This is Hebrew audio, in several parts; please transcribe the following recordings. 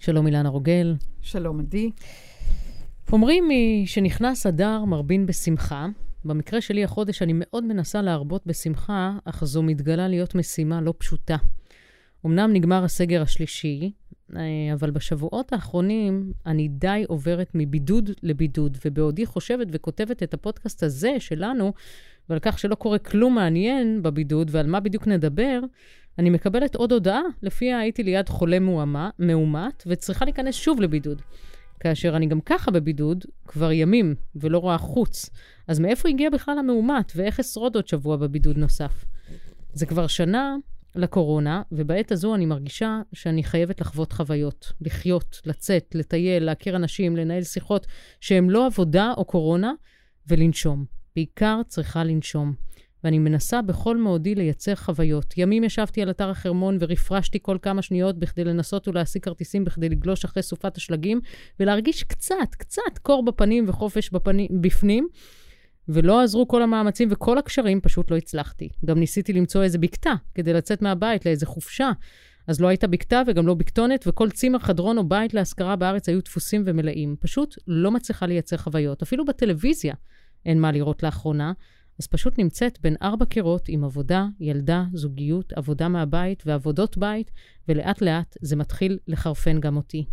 שלום אילנה רוגל. שלום עדי. אומרים שנכנס אדר מרבין בשמחה. במקרה שלי החודש אני מאוד מנסה להרבות בשמחה, אך זו מתגלה להיות משימה לא פשוטה. אמנם נגמר הסגר השלישי, אה, אבל בשבועות האחרונים אני די עוברת מבידוד לבידוד, ובעודי חושבת וכותבת את הפודקאסט הזה שלנו, ועל כך שלא קורה כלום מעניין בבידוד ועל מה בדיוק נדבר, אני מקבלת עוד הודעה, לפיה הייתי ליד חולה מאומת וצריכה להיכנס שוב לבידוד. כאשר אני גם ככה בבידוד כבר ימים ולא רואה חוץ. אז מאיפה הגיע בכלל המאומת ואיך אשרוד עוד שבוע בבידוד נוסף? זה כבר שנה לקורונה, ובעת הזו אני מרגישה שאני חייבת לחוות חוויות, לחיות, לצאת, לטייל, להכיר אנשים, לנהל שיחות שהן לא עבודה או קורונה, ולנשום. בעיקר צריכה לנשום. ואני מנסה בכל מאודי לייצר חוויות. ימים ישבתי על אתר החרמון ורפרשתי כל כמה שניות בכדי לנסות ולהשיג כרטיסים בכדי לגלוש אחרי סופת השלגים, ולהרגיש קצת, קצת קור בפנים וחופש בפנים, בפנים. ולא עזרו כל המאמצים וכל הקשרים, פשוט לא הצלחתי. גם ניסיתי למצוא איזה בקתה כדי לצאת מהבית לאיזה חופשה. אז לא הייתה בקתה וגם לא בקתונת, וכל צימר, חדרון או בית להשכרה בארץ היו דפוסים ומלאים. פשוט לא מצליחה לייצר חוויות. אפילו בטלוויזיה אין מה לראות לאחרונה. אז פשוט נמצאת בין ארבע קירות עם עבודה, ילדה, זוגיות, עבודה מהבית ועבודות בית, ולאט לאט זה מתחיל לחרפן גם אותי.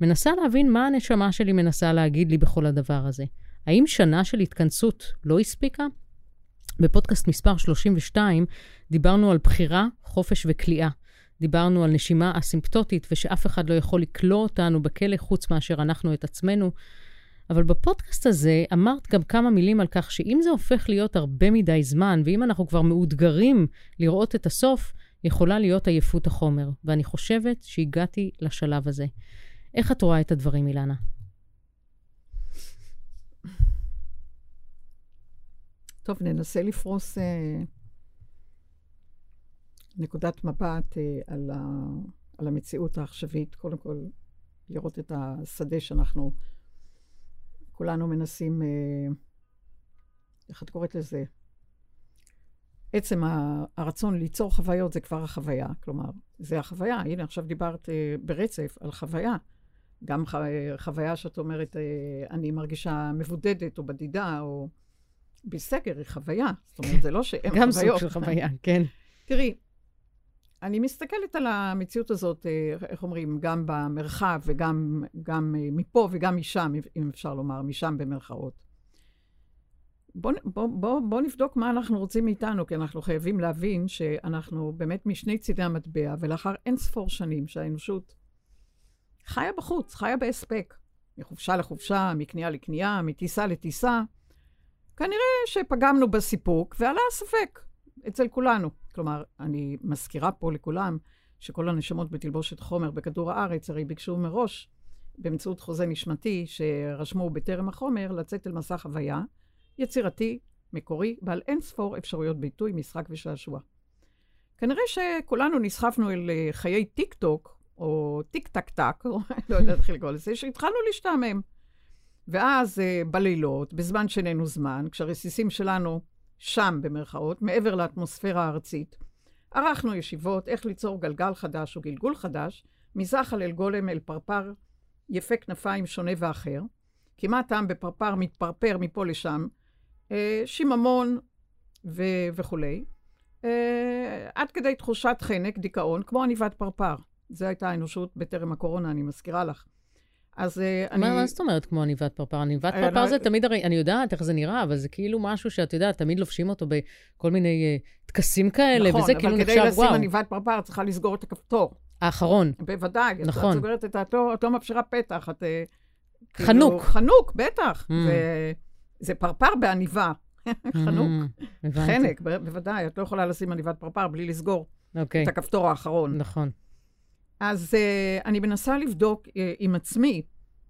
מנסה להבין מה הנשמה שלי מנסה להגיד לי בכל הדבר הזה. האם שנה של התכנסות לא הספיקה? בפודקאסט מספר 32 דיברנו על בחירה, חופש וכליאה. דיברנו על נשימה אסימפטוטית ושאף אחד לא יכול לכלוא אותנו בכלא חוץ מאשר אנחנו את עצמנו. אבל בפודקאסט הזה אמרת גם כמה מילים על כך שאם זה הופך להיות הרבה מדי זמן, ואם אנחנו כבר מאותגרים לראות את הסוף, יכולה להיות עייפות החומר. ואני חושבת שהגעתי לשלב הזה. איך את רואה את הדברים, אילנה? טוב, ננסה לפרוס אה, נקודת מבט אה, על, ה, על המציאות העכשווית. קודם כל, לראות את השדה שאנחנו כולנו מנסים, אה, איך את קוראת לזה? עצם הרצון ליצור חוויות זה כבר החוויה. כלומר, זה החוויה. הנה, עכשיו דיברת אה, ברצף על חוויה. גם חוויה שאת אומרת, אה, אני מרגישה מבודדת או בדידה, או בסגר, היא חוויה. זאת אומרת, זה לא שאין חוויות. גם סוג של חוויה, כן. תראי, אני מסתכלת על המציאות הזאת, אה, איך אומרים, גם במרחב וגם גם אה, מפה וגם משם, אם אפשר לומר, משם במרכאות. בואו בוא, בוא, בוא נבדוק מה אנחנו רוצים מאיתנו, כי אנחנו חייבים להבין שאנחנו באמת משני צידי המטבע, ולאחר אין ספור שנים שהאנושות חיה בחוץ, חיה בהספק, מחופשה לחופשה, מקנייה לקנייה, מטיסה לטיסה, כנראה שפגמנו בסיפוק ועלה הספק אצל כולנו. כלומר, אני מזכירה פה לכולם שכל הנשמות בתלבושת חומר בכדור הארץ הרי ביקשו מראש, באמצעות חוזה נשמתי שרשמו בטרם החומר, לצאת אל מסע חוויה יצירתי, מקורי, בעל אין ספור אפשרויות ביטוי, משחק ושעשוע. כנראה שכולנו נסחפנו אל אה, חיי טיק טוק, או טיק טק טק, לא יודעת איך לקרוא לזה, שהתחלנו להשתעמם. ואז אה, בלילות, בזמן שאיננו זמן, כשהרסיסים שלנו שם במרכאות, מעבר לאטמוספירה הארצית. ערכנו ישיבות איך ליצור גלגל חדש או גלגול חדש, מזחל אל גולם אל פרפר יפה כנפיים שונה ואחר. כמעט טעם בפרפר מתפרפר מפה לשם, אה, שיממון ו- וכולי. אה, עד כדי תחושת חנק, דיכאון, כמו עניבת פרפר. זו הייתה האנושות בטרם הקורונה, אני מזכירה לך. אז uh, אני... מה זאת אומרת כמו עניבת פרפר? עניבת אה, פרפר זה תמיד הרי, אני יודעת איך זה נראה, אבל זה כאילו משהו שאת יודעת, תמיד לובשים אותו בכל מיני uh, טקסים כאלה, נכון, וזה כאילו נחשב, וואו. נכון, אבל כדי לשים עניבת פרפר, את צריכה לסגור את הכפתור. האחרון. בוודאי. נכון. את סוגרת את, את לא, את לא מפשירה פתח, את... כאילו, חנוק. חנוק, בטח. Mm. זה, פרפר בעניבה. חנוק. Mm, חנק, בוודאי. את לא יכולה לשים עניבת פרפר בלי לסגור. אוקיי. את הכפתור האחרון. נכון. אז uh, אני מנסה לבדוק uh, עם עצמי,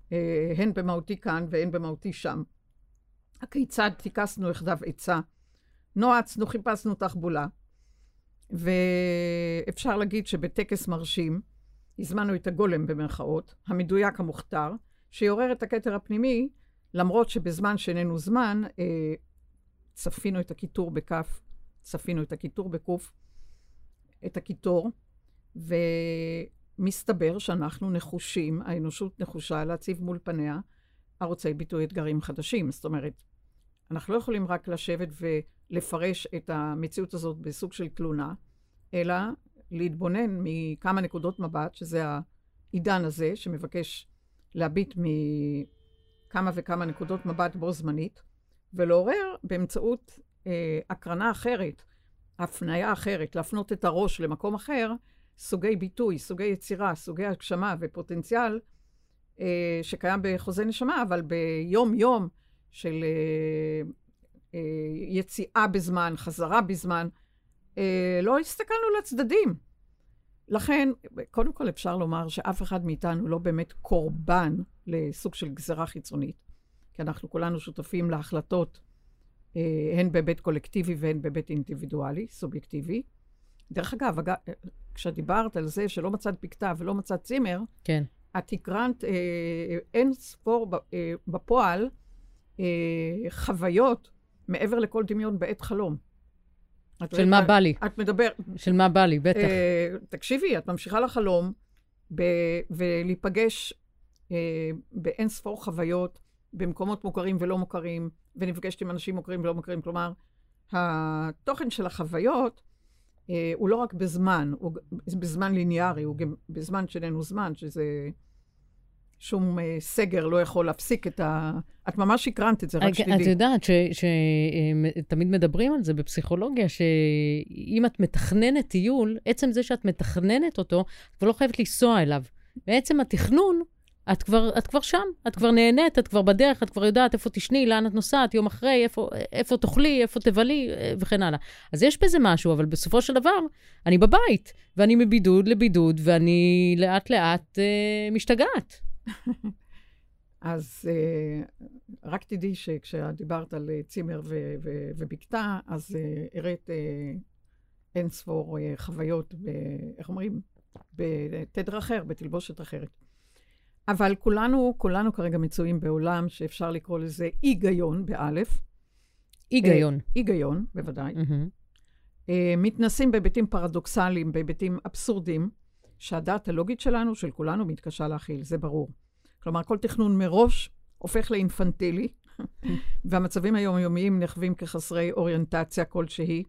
uh, הן במהותי כאן והן במהותי שם, הכיצד טיכסנו יחדיו עצה, נועצנו, חיפשנו תחבולה, ואפשר להגיד שבטקס מרשים, הזמנו את הגולם במרכאות, המדויק המוכתר, שיעורר את הכתר הפנימי, למרות שבזמן שאיננו זמן, אה, צפינו את הקיטור בכף, צפינו את הקיטור בקוף, את הקיטור, ו... מסתבר שאנחנו נחושים, האנושות נחושה להציב מול פניה ערוצי ביטוי אתגרים חדשים. זאת אומרת, אנחנו לא יכולים רק לשבת ולפרש את המציאות הזאת בסוג של תלונה, אלא להתבונן מכמה נקודות מבט, שזה העידן הזה, שמבקש להביט מכמה וכמה נקודות מבט בו זמנית, ולעורר באמצעות אה, הקרנה אחרת, הפניה אחרת, להפנות את הראש למקום אחר, סוגי ביטוי, סוגי יצירה, סוגי הגשמה ופוטנציאל אה, שקיים בחוזה נשמה, אבל ביום-יום של אה, אה, יציאה בזמן, חזרה בזמן, אה, לא הסתכלנו לצדדים. לכן, קודם כל אפשר לומר שאף אחד מאיתנו לא באמת קורבן לסוג של גזרה חיצונית, כי אנחנו כולנו שותפים להחלטות, אה, הן בהיבט קולקטיבי והן בהיבט אינדיבידואלי, סובייקטיבי. דרך אגב, אגב, כשאת דיברת על זה שלא מצאת פקטה ולא מצאת צימר, כן. את הקרנת אה, אין ספור אה, בפועל אה, חוויות מעבר לכל דמיון בעת חלום. של מה בא לי. את מדבר... של מה בא לי, בטח. אה, תקשיבי, את ממשיכה לחלום ב, ולהיפגש אה, באין ספור חוויות במקומות מוכרים ולא מוכרים, ונפגשת עם אנשים מוכרים ולא מוכרים. כלומר, התוכן של החוויות אה, הוא לא רק בזמן, הוא בזמן ליניארי, הוא גם בזמן שאיננו זמן, שזה... שום uh, סגר לא יכול להפסיק את ה... את ממש הקרנת את זה, רק שתדעי. את יודעת שתמיד מדברים על זה בפסיכולוגיה, שאם את מתכננת טיול, עצם זה שאת מתכננת אותו, את כבר לא חייבת לנסוע אליו. בעצם התכנון את כבר, את כבר שם, את כבר נהנית, את כבר בדרך, את כבר יודעת איפה תשני, לאן את נוסעת, יום אחרי, איפה, איפה תאכלי, איפה תבלי, אה, וכן הלאה. אז יש בזה משהו, אבל בסופו של דבר, אני בבית, ואני מבידוד לבידוד, ואני לאט-לאט אה, משתגעת. אז אה, רק תדעי שכשאת דיברת על אה, צימר ובקתה, אז אה, הראת אה, אין ספור אה, חוויות, ב, איך אומרים? בתדר אחר, בתלבושת אחרת. אבל כולנו, כולנו כרגע מצויים בעולם שאפשר לקרוא לזה היגיון, באלף. היגיון. היגיון, בוודאי. Mm-hmm. מתנסים בהיבטים פרדוקסליים, בהיבטים אבסורדיים, שהדעת הלוגית שלנו, של כולנו, מתקשה להכיל, זה ברור. כלומר, כל תכנון מראש הופך לאינפנטילי, והמצבים היומיומיים נחווים כחסרי אוריינטציה כלשהי.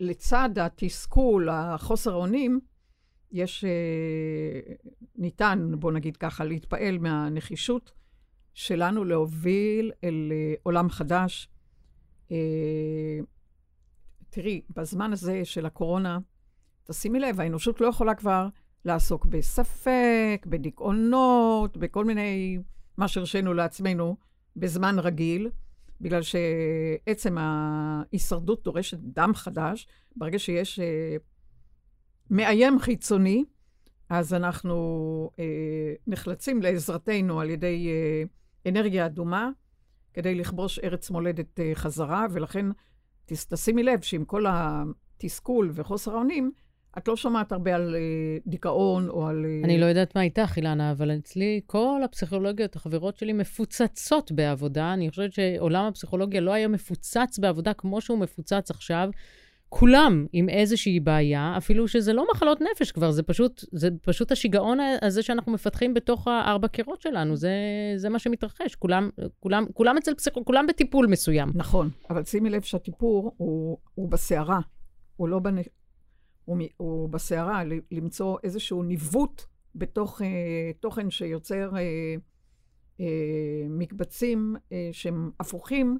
ולצד התסכול, החוסר האונים, יש, אה, ניתן, בוא נגיד ככה, להתפעל מהנחישות שלנו להוביל אל אה, עולם חדש. אה, תראי, בזמן הזה של הקורונה, תשימי לב, האנושות לא יכולה כבר לעסוק בספק, בדיכאונות, בכל מיני, מה שהרשינו לעצמנו בזמן רגיל, בגלל שעצם ההישרדות דורשת דם חדש. ברגע שיש אה, מאיים חיצוני, אז אנחנו אה, נחלצים לעזרתנו על ידי אה, אנרגיה אדומה, כדי לכבוש ארץ מולדת אה, חזרה, ולכן תשימי לב שעם כל התסכול וחוסר האונים, את לא שומעת הרבה על uh, דיכאון או על... Uh... אני לא יודעת מה איתך, אילנה, אבל אצלי כל הפסיכולוגיות, החברות שלי, מפוצצות בעבודה. אני חושבת שעולם הפסיכולוגיה לא היה מפוצץ בעבודה כמו שהוא מפוצץ עכשיו. כולם עם איזושהי בעיה, אפילו שזה לא מחלות נפש כבר, זה פשוט, זה פשוט השיגעון הזה שאנחנו מפתחים בתוך הארבע קירות שלנו, זה, זה מה שמתרחש. כולם, כולם, כולם אצל פסיכולוג, כולם בטיפול מסוים. נכון, אבל שימי לב שהטיפור הוא, הוא בסערה, הוא לא בנ... הוא, הוא בסערה, למצוא איזשהו ניווט בתוך אה, תוכן שיוצר אה, אה, מקבצים אה, שהם הפוכים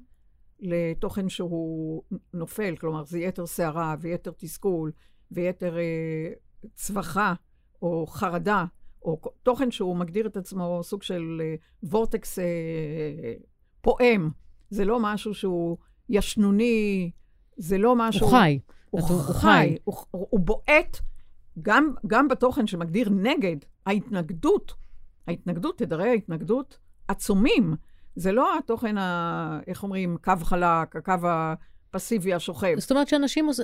לתוכן שהוא נופל, כלומר זה יתר סערה ויתר תסכול ויתר אה, צווחה או חרדה, או תוכן שהוא מגדיר את עצמו סוג של אה, וורטקס אה, פועם. זה לא משהו שהוא ישנוני, זה לא משהו... הוא חי. הוא חי, הוא, הוא, הוא בועט גם, גם בתוכן שמגדיר נגד ההתנגדות. ההתנגדות, תדרי ההתנגדות עצומים. זה לא התוכן, ה, איך אומרים, קו חלק, הקו הפסיבי השוכב. זאת אומרת שאנשים עוש...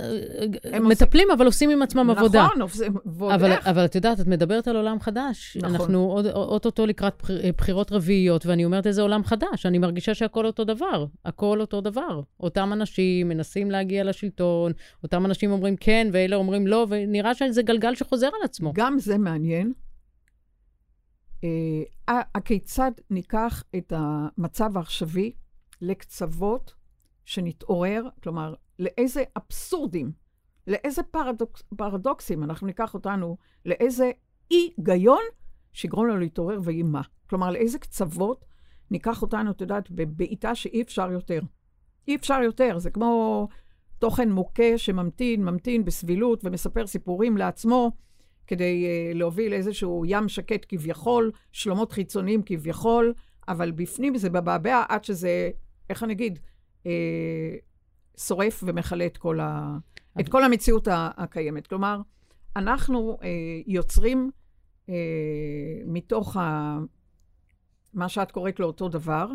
הם מטפלים, אבל עושים עם עצמם עבודה. נכון, עושים- ועוד אבל, איך. אבל את יודעת, את מדברת על עולם חדש. נכון. אנחנו אוטוטו לקראת בחיר- בחירות רביעיות, ואני אומרת איזה עולם חדש. אני מרגישה שהכל אותו דבר. הכל אותו דבר. אותם אנשים מנסים להגיע לשלטון, אותם אנשים אומרים כן, ואלה אומרים לא, ונראה שזה גלגל שחוזר על עצמו. גם זה מעניין. אה, הכיצד ניקח את המצב העכשווי לקצוות שנתעורר, כלומר, לאיזה אבסורדים, לאיזה פרדוקס, פרדוקסים אנחנו ניקח אותנו, לאיזה אי-היגיון שיגרום לנו להתעורר ויהי מה. כלומר, לאיזה קצוות ניקח אותנו, את יודעת, בבעיטה שאי אפשר יותר. אי אפשר יותר, זה כמו תוכן מוכה שממתין, ממתין בסבילות ומספר סיפורים לעצמו. כדי uh, להוביל איזשהו ים שקט כביכול, שלומות חיצוניים כביכול, אבל בפנים זה בבעבע עד שזה, איך אני אגיד, uh, שורף ומכלה את כל, ה, את כל המציאות הקיימת. כלומר, אנחנו uh, יוצרים uh, מתוך ה, מה שאת קוראת לו אותו דבר,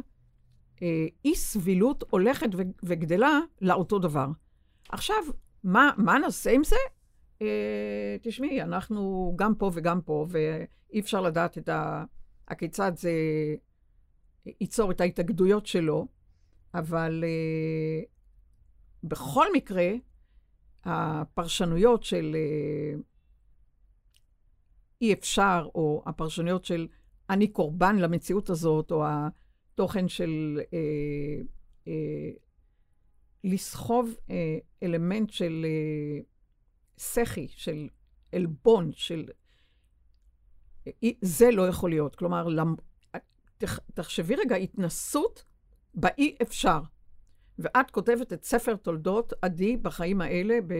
uh, אי סבילות הולכת וגדלה לאותו דבר. עכשיו, מה, מה נעשה עם זה? Uh, תשמעי, אנחנו גם פה וגם פה, ואי אפשר לדעת את ה... הכיצד זה ייצור את ההתאגדויות שלו, אבל uh, בכל מקרה, הפרשנויות של uh, אי אפשר, או הפרשנויות של אני קורבן למציאות הזאת, או התוכן של uh, uh, לסחוב uh, אלמנט של... Uh, סחי, של עלבון, של... זה לא יכול להיות. כלומר. תחשבי רגע, התנסות באי אפשר. ואת כותבת את ספר תולדות עדי בחיים האלה, ב...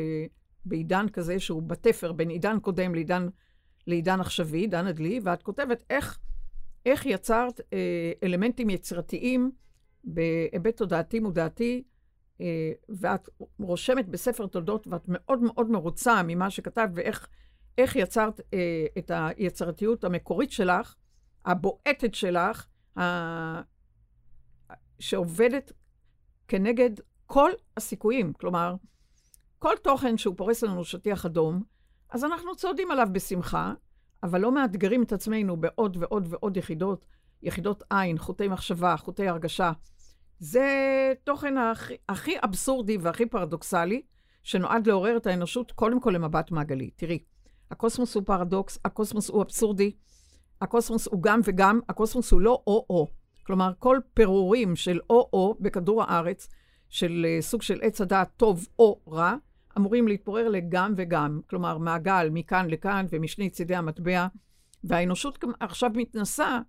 בעידן כזה שהוא בתפר בין עידן קודם לעידן, לעידן עכשווי, עידן הדלי, ואת כותבת איך, איך יצרת אה, אלמנטים יצירתיים בהיבט תודעתי מודעתי, ואת רושמת בספר תולדות, ואת מאוד מאוד מרוצה ממה שכתבת, ואיך איך יצרת אה, את היצירתיות המקורית שלך, הבועטת שלך. שעובדת כנגד כל הסיכויים. כלומר, כל תוכן שהוא פורס לנו שטיח אדום, אז אנחנו צועדים עליו בשמחה, אבל לא מאתגרים את עצמנו בעוד ועוד ועוד יחידות, יחידות עין, חוטי מחשבה, חוטי הרגשה. זה תוכן הכי, הכי אבסורדי והכי פרדוקסלי, שנועד לעורר את האנושות קודם כל למבט מעגלי. תראי, הקוסמוס הוא פרדוקס, הקוסמוס הוא אבסורדי, הקוסמוס הוא גם וגם, הקוסמוס הוא לא או-או. כלומר, כל פירורים של או-או בכדור הארץ, של uh, סוג של עץ הדעת טוב או רע, אמורים להתפורר לגם וגם. כלומר, מעגל מכאן לכאן ומשני צידי המטבע, והאנושות עכשיו מתנסה אה,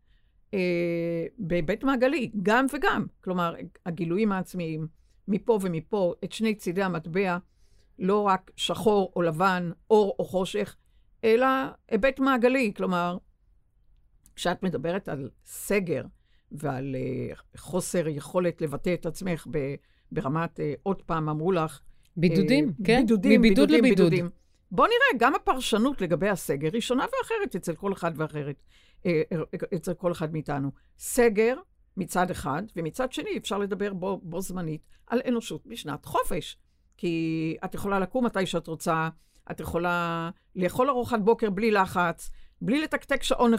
בהיבט מעגלי, גם וגם. כלומר, הגילויים העצמיים, מפה ומפה, את שני צידי המטבע, לא רק שחור או לבן, אור או חושך, אלא היבט מעגלי. כלומר, כשאת מדברת על סגר ועל uh, חוסר יכולת לבטא את עצמך ב, ברמת, uh, עוד פעם אמרו לך, בידודים, כן? בידודים, מבידוד בידודים, לבידוד. בידודים. בוא נראה, גם הפרשנות לגבי הסגר היא שונה ואחרת אצל כל אחד ואחרת, אצל כל אחד מאיתנו. סגר מצד אחד, ומצד שני אפשר לדבר בו, בו זמנית על אנושות בשנת חופש. כי את יכולה לקום מתי שאת רוצה, את יכולה לאכול ארוחת בוקר בלי לחץ, בלי לתקתק שעון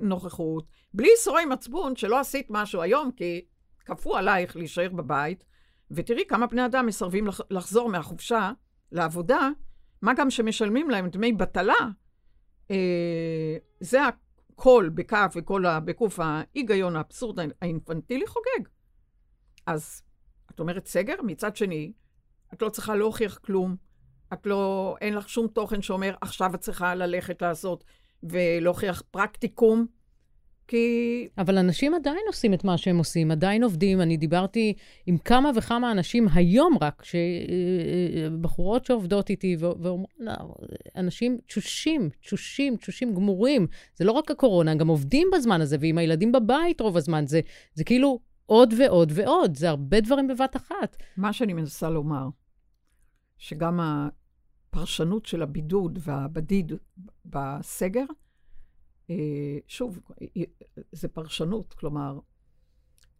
נוכחות, בלי ייסורי מצפון שלא עשית משהו היום, כי כפו עלייך להישאר בבית, ותראי כמה בני אדם מסרבים לחזור מהחופשה לעבודה, מה גם שמשלמים להם דמי בטלה. אה, זה הכל בקו וכל בקוף ההיגיון האבסורד האינפנטילי חוגג. אז את אומרת סגר, מצד שני, את לא צריכה להוכיח כלום, את לא, אין לך שום תוכן שאומר, עכשיו את צריכה ללכת לעשות ולהוכיח פרקטיקום, כי... אבל אנשים עדיין עושים את מה שהם עושים, עדיין עובדים. אני דיברתי עם כמה וכמה אנשים היום רק, בחורות שעובדות איתי, ואומרים, אנשים תשושים, תשושים, תשושים גמורים. זה לא רק הקורונה, גם עובדים בזמן הזה, ועם הילדים בבית רוב הזמן. זה, זה כאילו עוד ועוד ועוד, זה הרבה דברים בבת אחת. מה שאני מנסה לומר, שגם הפרשנות של הבידוד והבדיד בסגר, שוב, זה פרשנות, כלומר,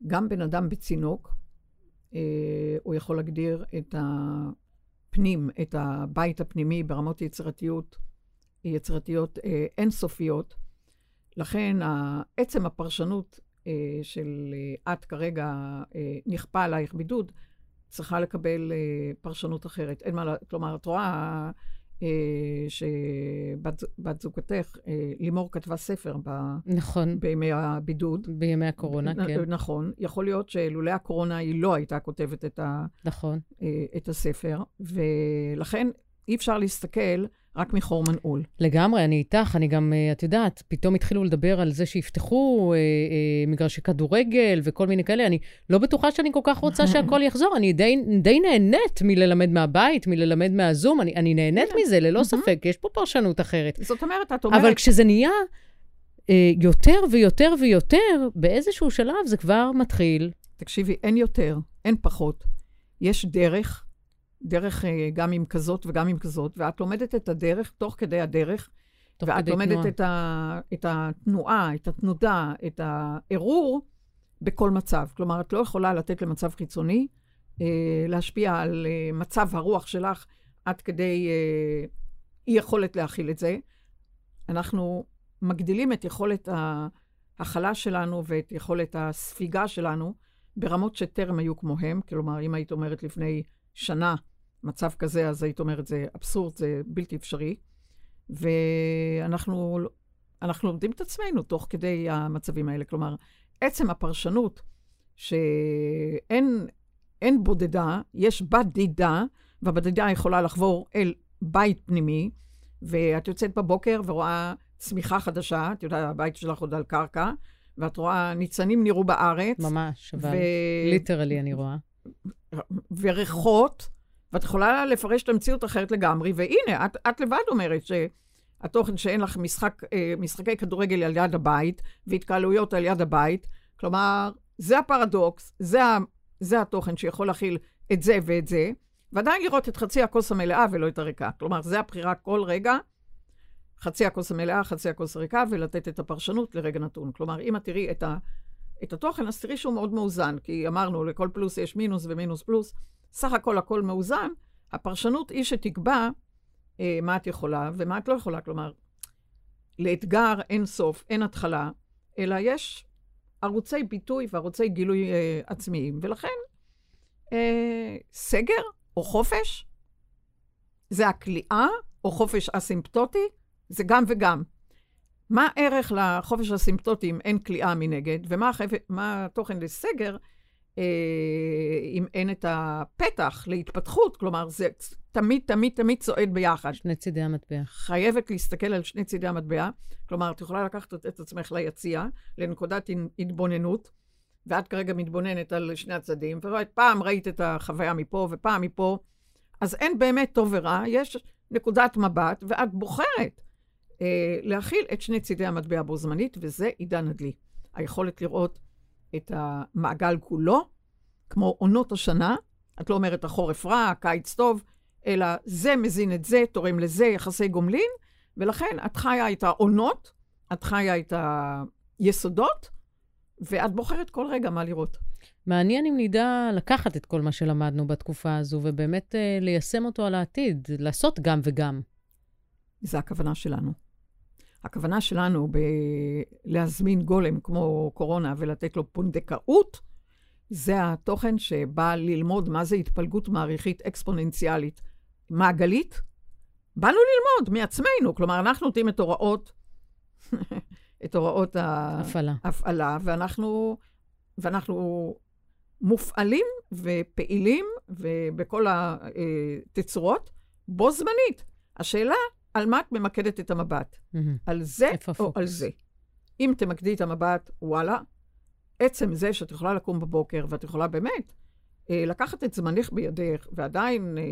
גם בן אדם בצינוק אה, הוא יכול להגדיר את הפנים, את הבית הפנימי ברמות יצירתיות, יצירתיות אה, אינסופיות. לכן עצם הפרשנות אה, של אה, את כרגע אה, נכפה עלייך בידוד, צריכה לקבל אה, פרשנות אחרת. אין מה, כלומר, את רואה אה, שבת זוגתך, אה, לימור כתבה ספר ב, נכון. בימי הבידוד. בימי הקורונה, נ, כן. נכון. יכול להיות שלולא הקורונה היא לא הייתה כותבת את, ה, נכון. אה, את הספר, ולכן אי אפשר להסתכל רק מחור מנעול. לגמרי, אני איתך. אני גם, אה, את יודעת, פתאום התחילו לדבר על זה שיפתחו אה, אה, מגרשי כדורגל וכל מיני כאלה. אני לא בטוחה שאני כל כך רוצה שהכל יחזור. אני די, די נהנית מללמד מהבית, מללמד מהזום. אני, אני נהנית מזה, ללא ספק. יש פה פרשנות אחרת. זאת אומרת, את אומרת... אבל כשזה נהיה אה, יותר ויותר ויותר, באיזשהו שלב זה כבר מתחיל. תקשיבי, אין יותר, אין פחות. יש דרך. דרך אה, גם עם כזאת וגם עם כזאת, ואת לומדת את הדרך תוך כדי הדרך. תוך ואת כדי לומדת תנועה. את, ה, את התנועה, את התנודה, את הערעור בכל מצב. כלומר, את לא יכולה לתת למצב חיצוני אה, להשפיע על אה, מצב הרוח שלך עד כדי אה, אי-יכולת להכיל את זה. אנחנו מגדילים את יכולת ההכלה שלנו ואת יכולת הספיגה שלנו ברמות שטרם היו כמוהם. כלומר, אם היית אומרת לפני שנה מצב כזה, אז היית אומרת, זה אבסורד, זה בלתי אפשרי. ואנחנו אנחנו לומדים את עצמנו תוך כדי המצבים האלה. כלומר, עצם הפרשנות שאין אין בודדה, יש בדידה, והבדידה יכולה לחבור אל בית פנימי, ואת יוצאת בבוקר ורואה צמיחה חדשה, את יודעת, הבית שלך עוד על קרקע, ואת רואה ניצנים נראו בארץ. ממש, אבל ו... ליטרלי אני רואה. וריחות, ואת יכולה לפרש את המציאות אחרת לגמרי, והנה, את, את לבד אומרת שהתוכן שאין לך משחק, אה, משחקי כדורגל על יד הבית, והתקהלויות על יד הבית, כלומר, זה הפרדוקס, זה, ה, זה התוכן שיכול להכיל את זה ואת זה, ועדיין לראות את חצי הכוס המלאה ולא את הריקה. כלומר, זה הבחירה כל רגע, חצי הכוס המלאה, חצי הכוס הריקה, ולתת את הפרשנות לרגע נתון. כלומר, אם את תראי את ה... את התוכן, אז תראי שהוא מאוד מאוזן, כי אמרנו, לכל פלוס יש מינוס ומינוס פלוס. סך הכל הכל מאוזן. הפרשנות היא שתקבע אה, מה את יכולה ומה את לא יכולה. כלומר, לאתגר אין סוף, אין התחלה, אלא יש ערוצי ביטוי וערוצי גילוי אה, עצמיים. ולכן, אה, סגר או חופש, זה הכליאה, או חופש אסימפטוטי, זה גם וגם. מה הערך לחופש הסימפטוטי אם אין כליאה מנגד, ומה התוכן לסגר אם אין את הפתח להתפתחות? כלומר, זה תמיד, תמיד, תמיד צועד ביחד. שני צידי המטבע. חייבת להסתכל על שני צידי המטבע. כלומר, את יכולה לקחת את עצמך ליציע, לנקודת התבוננות, ואת כרגע מתבוננת על שני הצדדים, ופעם ראית את החוויה מפה ופעם מפה, אז אין באמת טוב ורע, יש נקודת מבט, ואת בוחרת. להכיל את שני צידי המטבע בו זמנית, וזה עידן הדלי. היכולת לראות את המעגל כולו, כמו עונות השנה, את לא אומרת החורף רע, הקיץ טוב, אלא זה מזין את זה, תורם לזה, יחסי גומלין, ולכן את חיה את העונות, את חיה את היסודות, ואת בוחרת כל רגע מה לראות. מעניין אם נדע לקחת את כל מה שלמדנו בתקופה הזו, ובאמת אה, ליישם אותו על העתיד, לעשות גם וגם. זה הכוונה שלנו. הכוונה שלנו בלהזמין גולם כמו קורונה ולתת לו פונדקאות, זה התוכן שבא ללמוד מה זה התפלגות מעריכית אקספוננציאלית מעגלית. באנו ללמוד מעצמנו, כלומר, אנחנו נותנים את הוראות, את הוראות הפעלה. ההפעלה, ואנחנו, ואנחנו מופעלים ופעילים ובכל התצורות בו זמנית. השאלה, על מה את ממקדת את המבט? Mm-hmm. על זה או הפוקוס? על זה? אם תמקדי את המבט, וואלה, עצם זה שאת יכולה לקום בבוקר ואת יכולה באמת אה, לקחת את זמנך בידך, ועדיין, אה,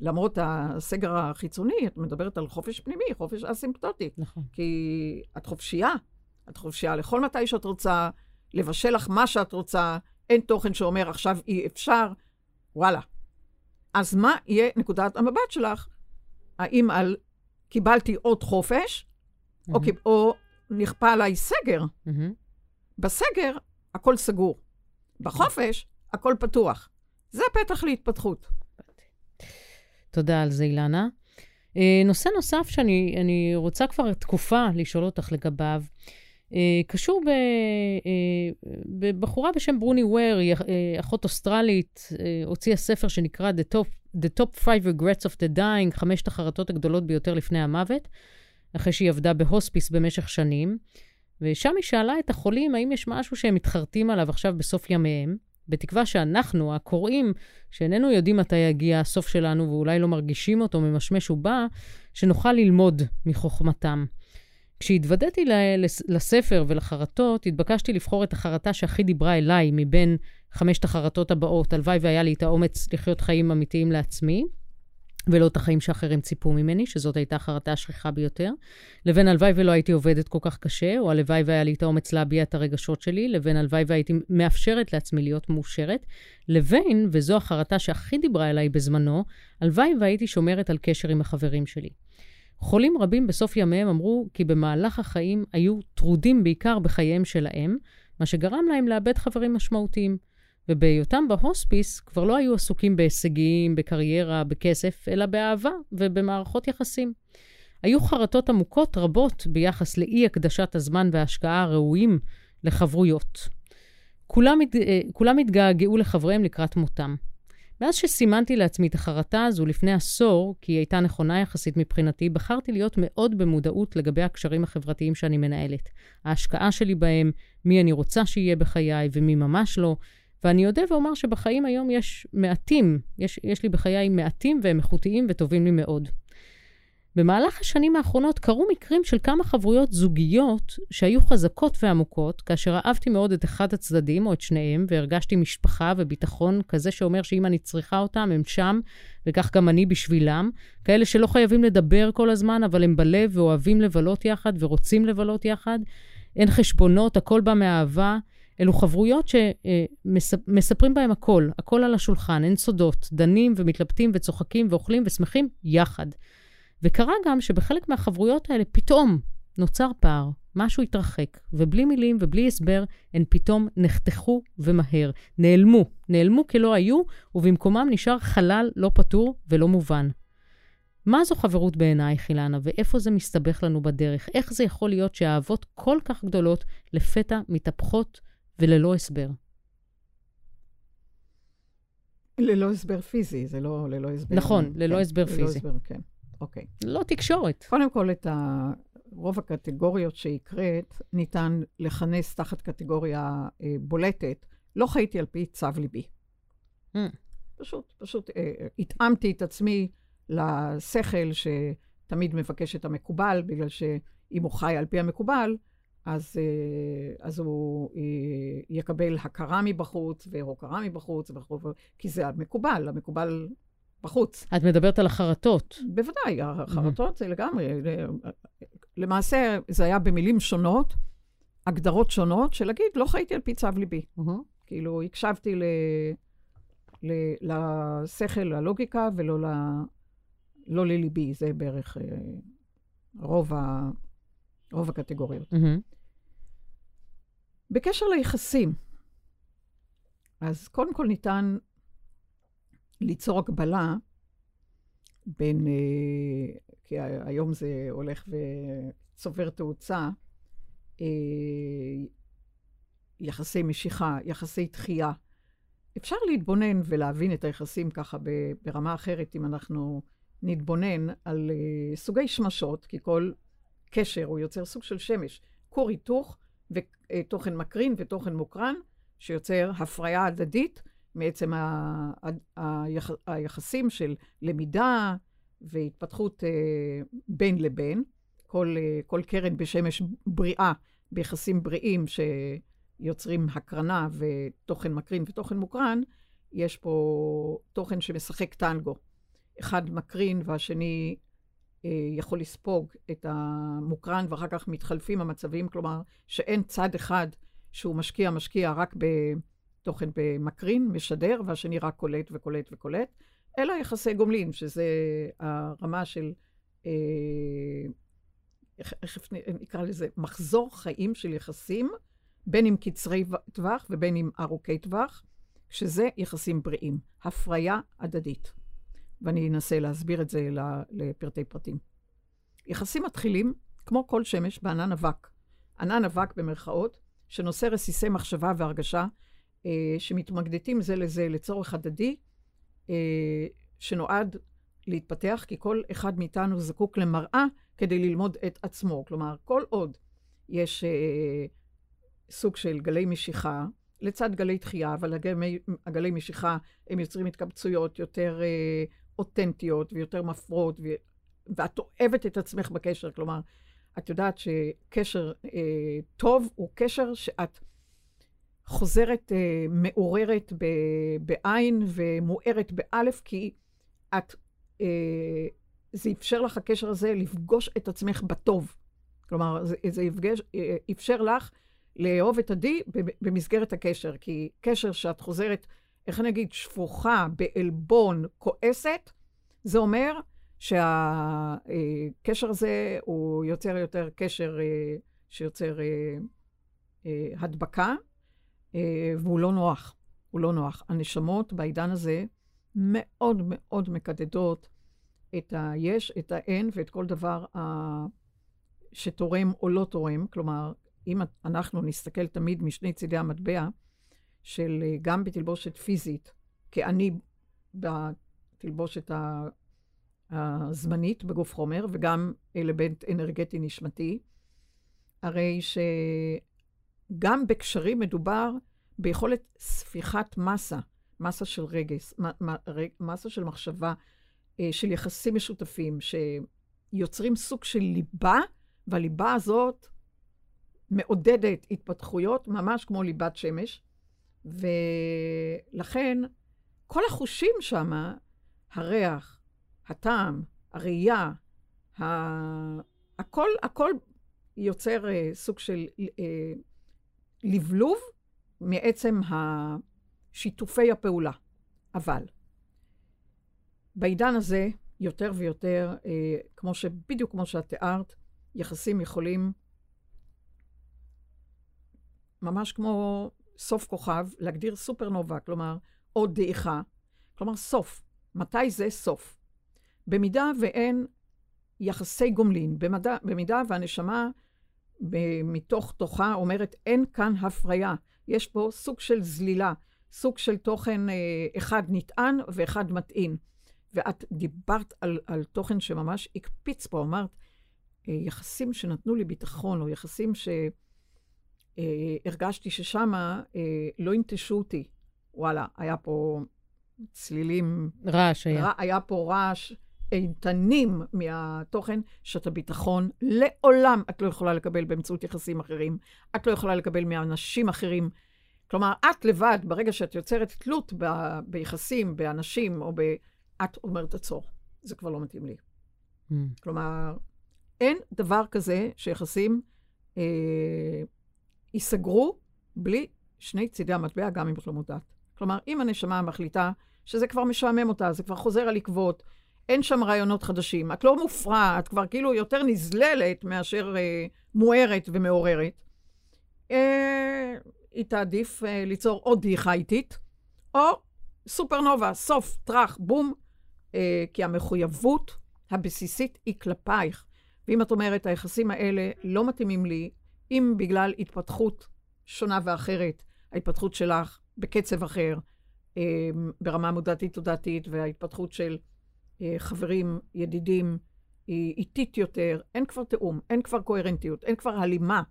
למרות הסגר החיצוני, את מדברת על חופש פנימי, חופש אסימפטוטי. נכון. כי את חופשייה. את חופשייה לכל מתי שאת רוצה, לבשל לך מה שאת רוצה, אין תוכן שאומר עכשיו אי אפשר, וואלה. אז מה יהיה נקודת המבט שלך? האם על קיבלתי עוד חופש, או, Mhm. קיב- או נכפה עליי סגר? מהמם. בסגר, הכל סגור. בחופש, הכל פתוח. זה פתח להתפתחות. תודה על זה, אילנה. אה, נושא נוסף שאני רוצה כבר תקופה לשאול אותך לגביו, אה, קשור אה, בבחורה בשם ברוני וויר, אחות אוסטרלית, הוציאה ספר שנקרא The Top, The Top 5 Regrets of the Dying, חמשת החרטות הגדולות ביותר לפני המוות, אחרי שהיא עבדה בהוספיס במשך שנים. ושם היא שאלה את החולים האם יש משהו שהם מתחרטים עליו עכשיו בסוף ימיהם, בתקווה שאנחנו, הקוראים, שאיננו יודעים מתי יגיע הסוף שלנו ואולי לא מרגישים אותו ממשמש ובא, שנוכל ללמוד מחוכמתם. כשהתוודעתי לספר ולחרטות, התבקשתי לבחור את החרטה שהכי דיברה אליי מבין חמשת החרטות הבאות. הלוואי והיה לי את האומץ לחיות חיים אמיתיים לעצמי. ולא את החיים שאחרים ציפו ממני, שזאת הייתה החרטה השכיחה ביותר, לבין הלוואי ולא הייתי עובדת כל כך קשה, או הלוואי והיה לי את האומץ להביע את הרגשות שלי, לבין הלוואי והייתי מאפשרת לעצמי להיות מאושרת, לבין, וזו החרטה שהכי דיברה אליי בזמנו, הלוואי והייתי שומרת על קשר עם החברים שלי. חולים רבים בסוף ימיהם אמרו כי במהלך החיים היו טרודים בעיקר בחייהם שלהם, מה שגרם להם לאבד חברים משמעותיים. ובהיותם בהוספיס כבר לא היו עסוקים בהישגים, בקריירה, בכסף, אלא באהבה ובמערכות יחסים. היו חרטות עמוקות רבות ביחס לאי הקדשת הזמן וההשקעה הראויים לחברויות. כולם, אה, כולם התגעגעו לחבריהם לקראת מותם. מאז שסימנתי לעצמי את החרטה הזו לפני עשור, כי היא הייתה נכונה יחסית מבחינתי, בחרתי להיות מאוד במודעות לגבי הקשרים החברתיים שאני מנהלת. ההשקעה שלי בהם, מי אני רוצה שיהיה בחיי ומי ממש לא, ואני אודה ואומר שבחיים היום יש מעטים, יש, יש לי בחיי מעטים והם איכותיים וטובים לי מאוד. במהלך השנים האחרונות קרו מקרים של כמה חברויות זוגיות שהיו חזקות ועמוקות, כאשר אהבתי מאוד את אחד הצדדים או את שניהם, והרגשתי משפחה וביטחון כזה שאומר שאם אני צריכה אותם, הם שם, וכך גם אני בשבילם. כאלה שלא חייבים לדבר כל הזמן, אבל הם בלב ואוהבים לבלות יחד ורוצים לבלות יחד. אין חשבונות, הכל בא מאהבה. אלו חברויות שמספרים בהם הכל, הכל על השולחן, אין סודות, דנים ומתלבטים וצוחקים ואוכלים ושמחים יחד. וקרה גם שבחלק מהחברויות האלה פתאום נוצר פער, משהו התרחק, ובלי מילים ובלי הסבר, הן פתאום נחתכו ומהר, נעלמו, נעלמו כלא היו, ובמקומם נשאר חלל לא פתור ולא מובן. מה זו חברות בעינייך, אילנה, ואיפה זה מסתבך לנו בדרך? איך זה יכול להיות שהאהבות כל כך גדולות לפתע מתהפכות וללא הסבר. ללא הסבר פיזי, זה לא ללא הסבר... נכון, כן, ללא הסבר ללא פיזי. הסבר, כן, אוקיי. לא תקשורת. קודם כל, את ה... רוב הקטגוריות שהקראת, ניתן לכנס תחת קטגוריה אה, בולטת. לא חייתי על פי צו ליבי. Mm. פשוט, פשוט אה, התאמתי את עצמי לשכל שתמיד מבקש את המקובל, בגלל שאם הוא חי על פי המקובל, אז, אה, אז הוא אה, יקבל הכרה מבחוץ והוקרה מבחוץ, כי זה המקובל, המקובל בחוץ. את מדברת על החרטות. בוודאי, החרטות זה לגמרי. למעשה, זה היה במילים שונות, הגדרות שונות, של להגיד, לא חייתי על פי צו ליבי. כאילו, הקשבתי ל, ל, לשכל, ללוגיקה, ולא ל, לא לליבי. זה בערך אה, רוב ה... רוב הקטגוריות. Mm-hmm. בקשר ליחסים, אז קודם כל ניתן ליצור הקבלה בין, אה, כי היום זה הולך וצובר תאוצה, אה, יחסי משיכה, יחסי תחייה. אפשר להתבונן ולהבין את היחסים ככה ברמה אחרת, אם אנחנו נתבונן על אה, סוגי שמשות, כי כל קשר, הוא יוצר סוג של שמש, כור היתוך ותוכן מקרין ותוכן מוקרן, שיוצר הפריה הדדית מעצם ה, היח, היחסים של למידה והתפתחות אה, בין לבין. כל, אה, כל קרן בשמש בריאה, ביחסים בריאים שיוצרים הקרנה ותוכן מקרין ותוכן מוקרן, יש פה תוכן שמשחק טנגו. אחד מקרין והשני יכול לספוג את המוקרן, ואחר כך מתחלפים המצבים, כלומר, שאין צד אחד שהוא משקיע, משקיע רק בתוכן במקרין, משדר, והשני רק קולט וקולט וקולט, אלא יחסי גומלין, שזה הרמה של, אה, איך נקרא לזה, מחזור חיים של יחסים, בין אם קצרי טווח ובין אם ארוכי טווח, שזה יחסים בריאים, הפריה הדדית. ואני אנסה להסביר את זה לפרטי פרטים. יחסים מתחילים, כמו כל שמש, בענן אבק. ענן אבק במרכאות, שנושא רסיסי מחשבה והרגשה, אה, שמתמגדטים זה לזה לצורך הדדי, אה, שנועד להתפתח, כי כל אחד מאיתנו זקוק למראה כדי ללמוד את עצמו. כלומר, כל עוד יש אה, סוג של גלי משיכה, לצד גלי דחייה, אבל הגלי, הגלי משיכה הם יוצרים התקבצויות יותר אה, אותנטיות ויותר מפרות, ו, ואת אוהבת את עצמך בקשר. כלומר, את יודעת שקשר אה, טוב הוא קשר שאת חוזרת אה, מעוררת ב, בעין ומוארת באלף, כי את, אה, זה אפשר לך, הקשר הזה, לפגוש את עצמך בטוב. כלומר, זה, זה יפגש, אה, אפשר לך לאהוב את עדי במסגרת הקשר, כי קשר שאת חוזרת, איך אני אגיד, שפוכה, בעלבון, כועסת, זה אומר שהקשר הזה הוא יוצר יותר קשר אה, שיוצר אה, הדבקה, והוא לא נוח. הוא לא נוח. הנשמות בעידן הזה מאוד מאוד מקדדות את היש, את האין ואת כל דבר שתורם או לא תורם. כלומר, אם אנחנו נסתכל תמיד משני צידי המטבע, של אה, גם בתלבושת פיזית, כאני בתלבושת הזמנית בגוף חומר, וגם אלמנט אנרגטי נשמתי, הרי שגם בקשרים מדובר ביכולת ספיחת מסה, מסה של רגש, מסה של מחשבה, אה, של יחסים משותפים, שיוצרים סוג של ליבה, והליבה הזאת מעודדת התפתחויות, ממש כמו ליבת שמש. ולכן, כל החושים שם, הריח, הטעם, הראייה, ה... הכל, הכל יוצר uh, סוג של uh, לבלוב מעצם שיתופי הפעולה. אבל בעידן הזה, יותר ויותר, uh, כמו שבדיוק כמו שאת תיארת, יחסים יכולים ממש כמו סוף כוכב, להגדיר סופרנובה, כלומר, עוד דעיכה, כלומר סוף. מתי זה סוף? במידה ואין יחסי גומלין, במדע, במידה והנשמה מתוך תוכה אומרת, אין כאן הפריה, יש פה סוג של זלילה, סוג של תוכן אה, אחד נטען ואחד מטעין. ואת דיברת על, על תוכן שממש הקפיץ פה, אמרת, אה, יחסים שנתנו לי ביטחון, או יחסים ש... הרגשתי ששמה אה, לא ינטשו אותי. וואלה, היה פה צלילים... רעש היה. רע, היה פה רעש איתנים מהתוכן, שאת הביטחון לעולם את לא יכולה לקבל באמצעות יחסים אחרים. את לא יכולה לקבל מאנשים אחרים. כלומר, את לבד, ברגע שאת יוצרת תלות ב, ביחסים, באנשים, או ב... את אומרת, עצור, זה כבר לא מתאים לי. Mm. כלומר, אין דבר כזה שיחסים אה, ייסגרו בלי שני צידי המטבע, גם אם את לא מודעת. כלומר, אם הנשמה מחליטה שזה כבר משעמם אותה, זה כבר חוזר על עקבות, אין שם רעיונות חדשים, את לא מופרעת, את כבר כאילו יותר נזללת מאשר אה, מוארת ומעוררת, אה, היא תעדיף אה, ליצור עוד דעיכה איטית, או סופרנובה, סוף, טראח, בום, אה, כי המחויבות הבסיסית היא כלפייך. ואם את אומרת, היחסים האלה לא מתאימים לי, אם בגלל התפתחות שונה ואחרת, ההתפתחות שלך בקצב אחר, אה, ברמה מודעתית-תודעתית, וההתפתחות של אה, חברים, ידידים, היא איטית יותר, אין כבר תיאום, אין כבר קוהרנטיות, אין כבר הלימה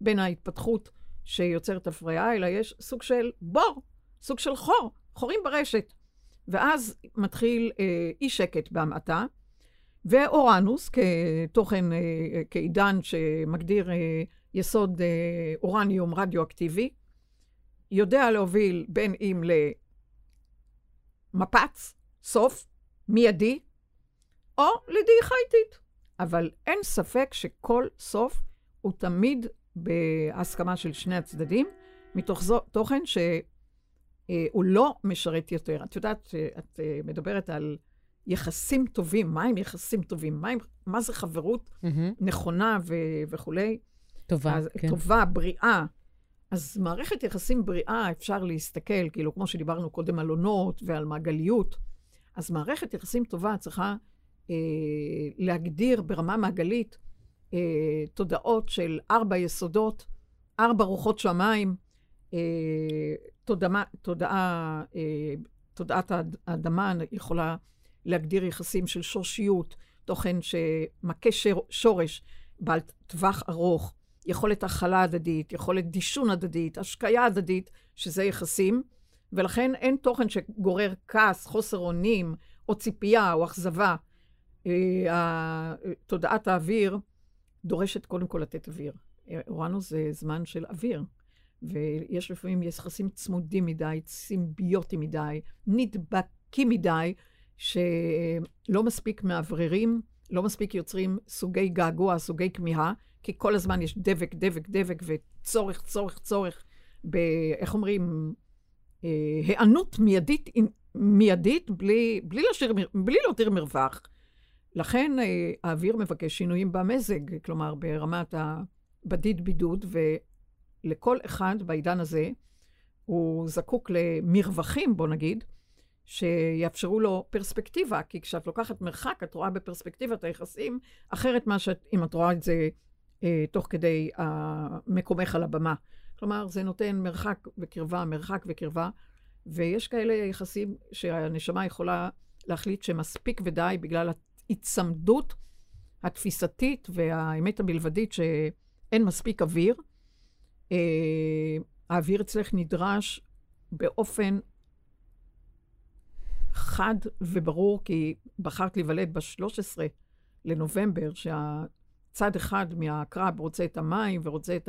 בין ההתפתחות שיוצרת הפריה, אלא יש סוג של בור, סוג של חור, חורים ברשת. ואז מתחיל אה, אי שקט בהמעטה, ואורנוס כתוכן, אה, כעידן שמגדיר אה, יסוד אה, אורניום רדיואקטיבי, יודע להוביל בין אם למפץ, סוף, מיידי, או לדעיכה איטית. אבל אין ספק שכל סוף הוא תמיד בהסכמה של שני הצדדים, מתוך זו, תוכן שהוא אה, לא משרת יותר. את יודעת, את אה, מדברת על יחסים טובים, מה הם יחסים טובים? מה, הם, מה זה חברות mm-hmm. נכונה ו- וכולי? טובה, אז, כן. טובה, בריאה. אז מערכת יחסים בריאה, אפשר להסתכל, כאילו, כמו שדיברנו קודם על עונות ועל מעגליות, אז מערכת יחסים טובה צריכה אה, להגדיר ברמה מעגלית אה, תודעות של ארבע יסודות, ארבע רוחות שמיים, אה, תודעה, תודעה, אה, תודעת האדמה יכולה להגדיר יחסים של שורשיות, תוכן שמכה שורש, בעל טווח ארוך, יכולת הכלה הדדית, יכולת דישון הדדית, השקיה הדדית, שזה יחסים, ולכן אין תוכן שגורר כעס, חוסר אונים, או ציפייה, או אכזבה. אה, תודעת האוויר דורשת קודם כל לתת אוויר. אורנוס זה זמן של אוויר, ויש לפעמים יחסים צמודים מדי, סימביוטיים מדי, נדבקים מדי, שלא מספיק מאווררים, לא מספיק יוצרים סוגי געגוע, סוגי כמיהה, כי כל הזמן יש דבק, דבק, דבק, וצורך, צורך, צורך, ב... איך אומרים? אה, היענות מיידית, מיידית, בלי, בלי, להשאיר, בלי להותיר מרווח. לכן אה, האוויר מבקש שינויים במזג, כלומר, ברמת הבדיד בידוד, ולכל אחד בעידן הזה, הוא זקוק למרווחים, בוא נגיד, שיאפשרו לו פרספקטיבה, כי כשאת לוקחת מרחק, את רואה בפרספקטיבה את היחסים, אחרת מה שאם את רואה את זה אה, תוך כדי אה, מקומך על הבמה. כלומר, זה נותן מרחק וקרבה, מרחק וקרבה, ויש כאלה יחסים שהנשמה יכולה להחליט שמספיק ודי בגלל ההיצמדות התפיסתית והאמת הבלבדית שאין מספיק אוויר. אה, האוויר אצלך נדרש באופן חד וברור, כי בחרת להיוולד ב-13 לנובמבר, שהצד אחד מהקרב רוצה את המים ורוצה את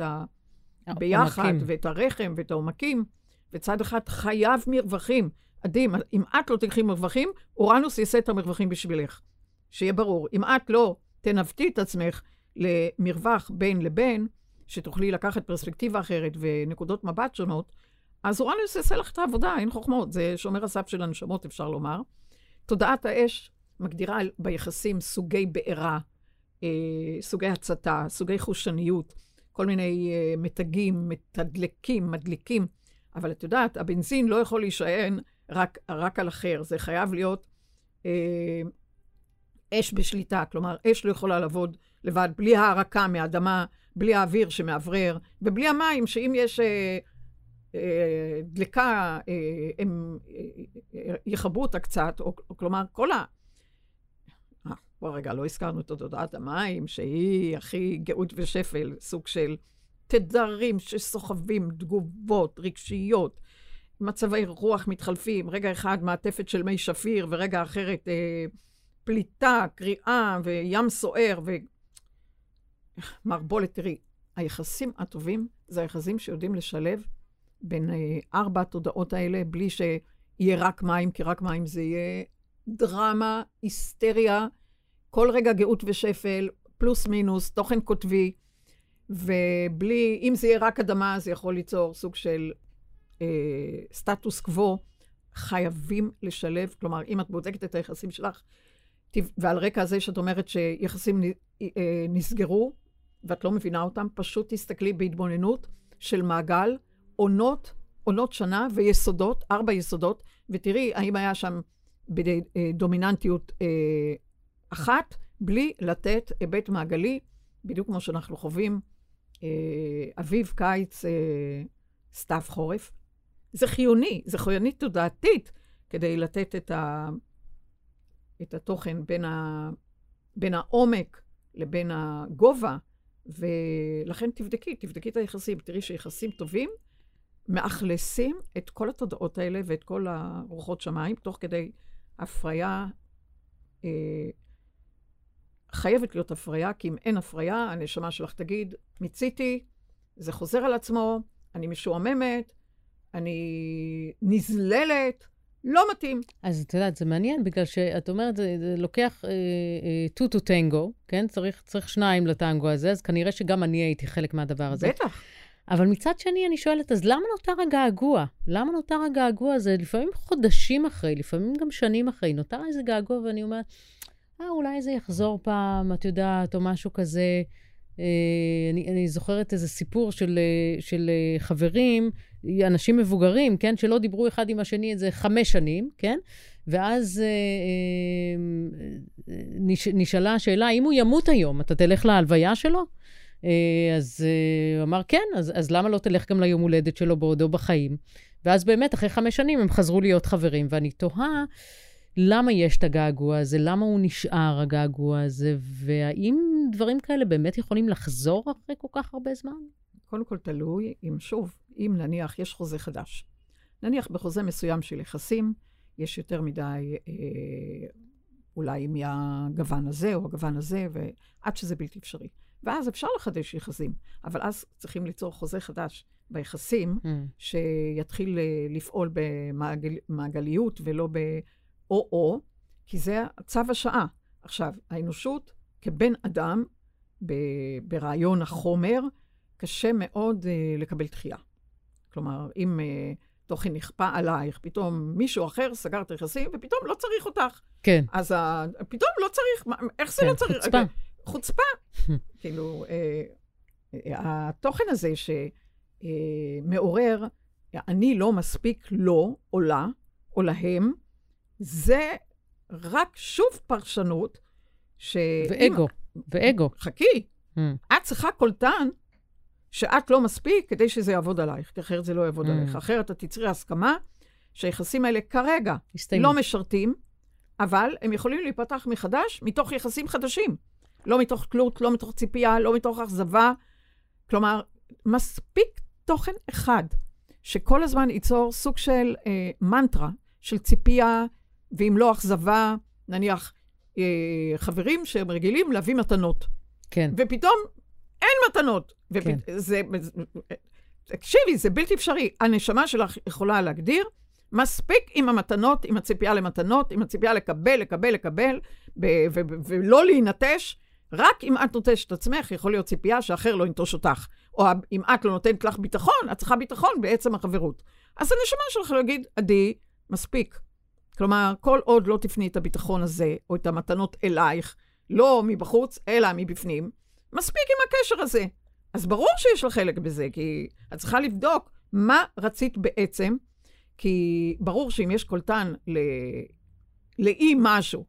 הביחד, העומקים. ואת הרחם ואת העומקים, וצד אחד חייב מרווחים. עדי, אם את לא תקחי מרווחים, אורנוס יעשה את המרווחים בשבילך. שיהיה ברור. אם את לא תנווטי את עצמך למרווח בין לבין, שתוכלי לקחת פרספקטיבה אחרת ונקודות מבט שונות, אז אורניוס יעשה לך את העבודה, אין חוכמות. זה שומר הסף של הנשמות, אפשר לומר. תודעת האש מגדירה ביחסים סוגי בעירה, אה, סוגי הצתה, סוגי חושניות, כל מיני אה, מתגים, מתדלקים, מדליקים. אבל את יודעת, הבנזין לא יכול להישען רק, רק על אחר, זה חייב להיות אה, אש בשליטה. כלומר, אש לא יכולה לעבוד לבד, בלי הערקה מהאדמה, בלי האוויר שמאוורר, ובלי המים, שאם יש... אה, דלקה, אה, הם אה, יכבו אותה קצת, או, כלומר, כל ה... בוא רגע, לא הזכרנו את תודעת המים, שהיא הכי גאות ושפל, סוג של תדרים שסוחבים תגובות רגשיות, מצבי רוח מתחלפים, רגע אחד מעטפת של מי שפיר, ורגע אחרת אה, פליטה, קריאה, וים סוער, ו... מערבולת, תראי, היחסים הטובים זה היחסים שיודעים לשלב בין אה, ארבע התודעות האלה, בלי שיהיה רק מים, כי רק מים זה יהיה דרמה, היסטריה, כל רגע גאות ושפל, פלוס מינוס, תוכן קוטבי, ובלי, אם זה יהיה רק אדמה, זה יכול ליצור סוג של אה, סטטוס קוו. חייבים לשלב, כלומר, אם את בודקת את היחסים שלך, ועל רקע הזה שאת אומרת שיחסים אה, נסגרו, ואת לא מבינה אותם, פשוט תסתכלי בהתבוננות של מעגל, עונות, עונות שנה ויסודות, ארבע יסודות, ותראי האם היה שם בדומיננטיות אה, אחת, בלי לתת היבט מעגלי, בדיוק כמו שאנחנו חווים אה, אביב, קיץ, אה, סתיו, חורף. זה חיוני, זה חיונית תודעתית כדי לתת את, ה, את התוכן בין, ה, בין העומק לבין הגובה, ולכן תבדקי, תבדקי את היחסים, תראי שיחסים טובים מאכלסים את כל התודעות האלה ואת כל הרוחות שמיים, תוך כדי הפריה. אה, חייבת להיות הפריה, כי אם אין הפריה, הנשמה שלך תגיד, מיציתי, זה חוזר על עצמו, אני משועממת, אני נזללת, לא מתאים. אז את יודעת, זה מעניין, בגלל שאת אומרת, זה, זה לוקח טו טו טנגו, כן? צריך, צריך שניים לטנגו הזה, אז כנראה שגם אני הייתי חלק מהדבר הזה. בטח. אבל מצד שני, אני שואלת, אז למה נותר הגעגוע? למה נותר הגעגוע הזה? לפעמים חודשים אחרי, לפעמים גם שנים אחרי, נותר איזה געגוע, ואני אומרת, אה, אולי זה יחזור פעם, את יודעת, או משהו כזה. אה, אני, אני זוכרת איזה סיפור של, אה, של אה, חברים, אנשים מבוגרים, כן? שלא דיברו אחד עם השני איזה חמש שנים, כן? ואז נש, נשאלה השאלה, אם הוא ימות היום, אתה תלך להלוויה שלו? אז הוא אמר, כן, אז, אז למה לא תלך גם ליום הולדת שלו בעודו בחיים? ואז באמת, אחרי חמש שנים הם חזרו להיות חברים, ואני תוהה... למה יש את הגעגוע הזה, למה הוא נשאר, הגעגוע הזה, והאם דברים כאלה באמת יכולים לחזור אחרי כל כך הרבה זמן? קודם כל תלוי אם, שוב, אם נניח יש חוזה חדש. נניח בחוזה מסוים של יחסים, יש יותר מדי, אה, אולי מהגוון הזה או הגוון הזה, ועד שזה בלתי אפשרי. ואז אפשר לחדש יחסים, אבל אז צריכים ליצור חוזה חדש ביחסים, mm. שיתחיל אה, לפעול במעגליות ולא ב... או-או, כי זה צו השעה. עכשיו, האנושות כבן אדם, ב- ברעיון החומר, קשה מאוד uh, לקבל דחייה. כלומר, אם uh, תוכן נכפה עלייך, פתאום מישהו אחר סגר את היחסים, ופתאום לא צריך אותך. כן. אז uh, פתאום לא צריך, מה, איך זה כן, לא צריך? חוצפה. חוצפה. כאילו, uh, uh, התוכן הזה שמעורר, uh, אני לא מספיק לו או לה, או להם, זה רק שוב פרשנות ש... ואגו, ואגו. חכי, mm. את צריכה קולטן שאת לא מספיק כדי שזה יעבוד עלייך, כי אחרת זה לא יעבוד mm. עלייך. אחרת את תצרי הסכמה שהיחסים האלה כרגע הסתיימו. לא משרתים, אבל הם יכולים להיפתח מחדש מתוך יחסים חדשים. לא מתוך תלות, לא מתוך ציפייה, לא מתוך אכזבה. כלומר, מספיק תוכן אחד שכל הזמן ייצור סוג של אה, מנטרה, של ציפייה, ואם לא אכזבה, נניח אה, חברים שהם רגילים להביא מתנות. כן. ופתאום אין מתנות. כן. זה, תקשיבי, זה בלתי אפשרי. הנשמה שלך יכולה להגדיר, מספיק עם המתנות, עם הציפייה למתנות, עם הציפייה לקבל, לקבל, לקבל, ולא להינטש. רק אם את נוטשת את עצמך, יכול להיות ציפייה שאחר לא ינטוש אותך. או אם את לא נותנת לך ביטחון, את צריכה ביטחון בעצם החברות. אז הנשמה שלך להגיד, עדי, מספיק. כלומר, כל עוד לא תפני את הביטחון הזה, או את המתנות אלייך, לא מבחוץ, אלא מבפנים, מספיק עם הקשר הזה. אז ברור שיש לך חלק בזה, כי את צריכה לבדוק מה רצית בעצם, כי ברור שאם יש קולטן. לאי משהו,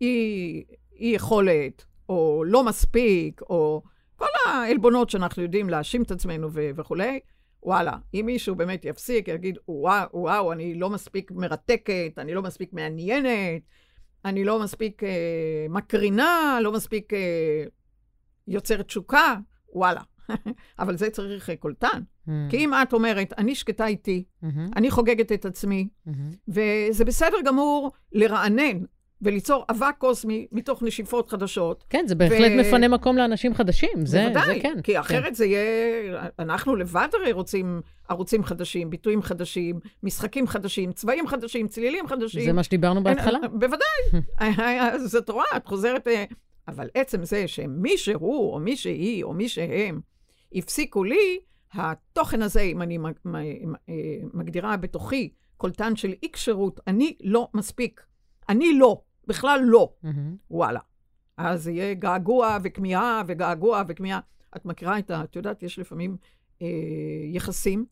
אי יכולת, או לא מספיק, או כל העלבונות שאנחנו יודעים להאשים את עצמנו ו- וכולי, וואלה, אם מישהו באמת יפסיק, יגיד, וואו, וואו, אני לא מספיק מרתקת, אני לא מספיק מעניינת, אני לא מספיק אה, מקרינה, לא מספיק אה, יוצרת תשוקה, וואלה. אבל זה צריך אה, קולטן. Mm. כי אם את אומרת, אני שקטה איתי, mm-hmm. אני חוגגת את עצמי, mm-hmm. וזה בסדר גמור לרענן וליצור אבק קוסמי מתוך נשיפות חדשות. כן, זה בהחלט ו... מפנה מקום לאנשים חדשים, זה, בוודאי, זה כן. כי אחרת כן. זה יהיה, אנחנו לבד הרי רוצים ערוצים חדשים, ביטויים חדשים, משחקים חדשים, צבעים חדשים, צלילים חדשים. זה מה שדיברנו בהתחלה. אין, בוודאי, אז את רואה, את חוזרת... אה, אבל עצם זה שמישהו, או מי שהיא, או מי שהם, הפסיקו לי, התוכן הזה, אם אני אה, מגדירה בתוכי קולטן של אי כשירות, אני לא מספיק. אני לא. בכלל לא. Mm-hmm. וואלה. אז יהיה געגוע וכמיהה וגעגוע וכמיהה. את מכירה את ה... את יודעת, יש לפעמים אה, יחסים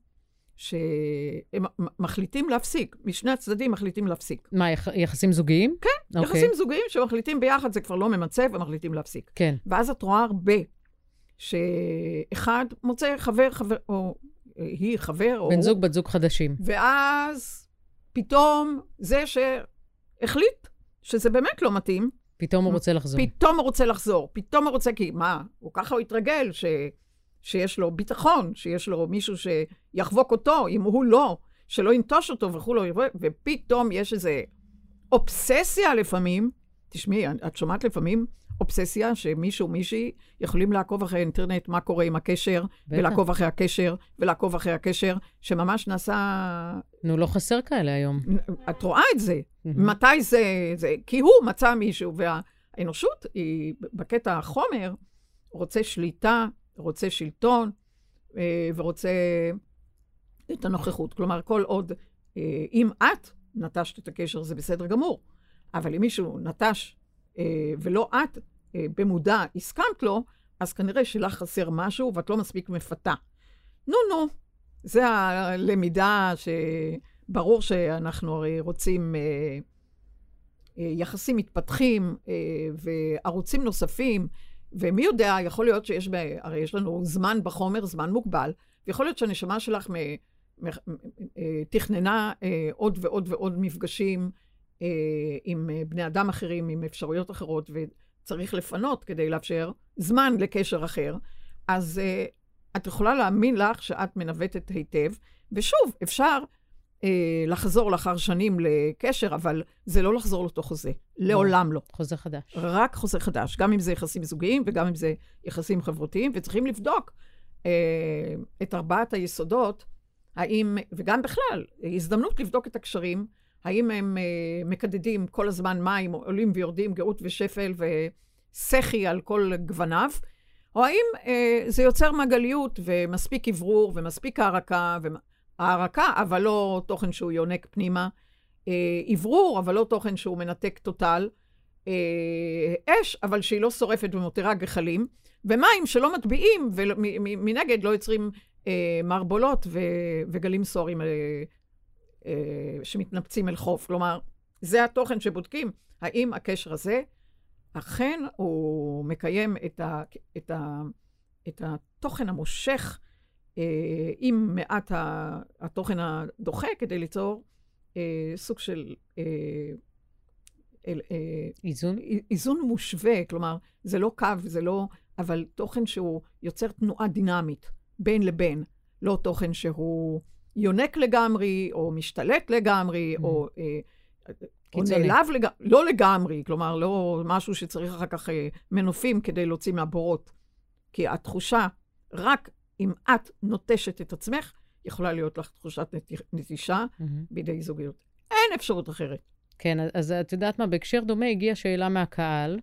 שהם מחליטים להפסיק, משני הצדדים מחליטים להפסיק. מה, יח, יחסים זוגיים? כן, okay. אוקיי. יחסים זוגיים שמחליטים ביחד, זה כבר לא ממצה, ומחליטים להפסיק. כן. ואז את רואה הרבה, שאחד מוצא חבר, חבר, או אה, היא חבר, או... בן זוג, בת זוג חדשים. ואז פתאום זה שהחליט שזה באמת לא מתאים. פתאום הוא רוצה לחזור. פתאום הוא רוצה לחזור. פתאום הוא רוצה, כי מה, הוא ככה הוא התרגל, ש, שיש לו ביטחון, שיש לו מישהו שיחבוק אותו, אם הוא לא, שלא ינטוש אותו וכולי, ופתאום יש איזו אובססיה לפעמים. תשמעי, את שומעת לפעמים אובססיה שמישהו, מישהי, יכולים לעקוב אחרי האינטרנט, מה קורה עם הקשר, בטח. ולעקוב אחרי הקשר, ולעקוב אחרי הקשר, שממש נעשה... נו, לא חסר כאלה היום. את רואה את זה. מתי זה, זה... כי הוא מצא מישהו, והאנושות היא, בקטע החומר, רוצה שליטה, רוצה שלטון, אה, ורוצה את הנוכחות. כלומר, כל עוד, אה, אם את נטשת את הקשר, זה בסדר גמור. אבל אם מישהו נטש ולא את במודע הסכמת לו, אז כנראה שלך חסר משהו ואת לא מספיק מפתה. נו, נו, זה הלמידה שברור שאנחנו הרי רוצים אה, אה, יחסים מתפתחים אה, וערוצים נוספים, ומי יודע, יכול להיות שיש, הרי יש לנו זמן בחומר, זמן מוגבל, ויכול להיות שהנשמה שלך אה, תכננה אה, עוד ועוד ועוד מפגשים אה, עם אה, בני אדם אחרים, עם אפשרויות אחרות, וצריך לפנות כדי לאפשר זמן לקשר אחר. אז אה, את יכולה להאמין לך שאת מנווטת היטב, ושוב, אפשר אה, לחזור לאחר שנים לקשר, אבל זה לא לחזור לאותו חוזה. לעולם לא. חוזה חדש. רק חוזה חדש, גם אם זה יחסים זוגיים וגם אם זה יחסים חברותיים, וצריכים לבדוק אה, את ארבעת היסודות, האם, וגם בכלל, הזדמנות לבדוק את הקשרים, האם הם אה, מקדדים כל הזמן מים, עולים ויורדים, גאות ושפל וסחי על כל גווניו, או האם אה, זה יוצר מעגליות ומספיק אוורור ומספיק הערקה, הערקה, אבל לא תוכן שהוא יונק פנימה, אוורור, אבל לא תוכן שהוא מנתק טוטל, אש, אבל שהיא לא שורפת ומותירה גחלים, ומים שלא מטביעים, ומנגד לא יוצרים אה, מערבולות וגלים סוערים אה, אה, שמתנפצים אל חוף. כלומר, זה התוכן שבודקים, האם הקשר הזה אכן הוא מקיים את, ה, את, ה, את התוכן המושך אה, עם מעט ה, התוכן הדוחה, כדי ליצור אה, סוג של... אה, אה, איזון? איזון מושווה, כלומר, זה לא קו, זה לא... אבל תוכן שהוא יוצר תנועה דינמית בין לבין, לא תוכן שהוא יונק לגמרי, או משתלט לגמרי, mm. או... אה, או נעלב לגמרי, לא לגמרי, כלומר, לא משהו שצריך אחר כך אה, מנופים כדי להוציא מהבורות. כי התחושה, רק אם את נוטשת את עצמך, יכולה להיות לך תחושת נטישה mm-hmm. בידי זוגיות. אין אפשרות אחרת. כן, אז את יודעת מה, בהקשר דומה הגיעה שאלה מהקהל,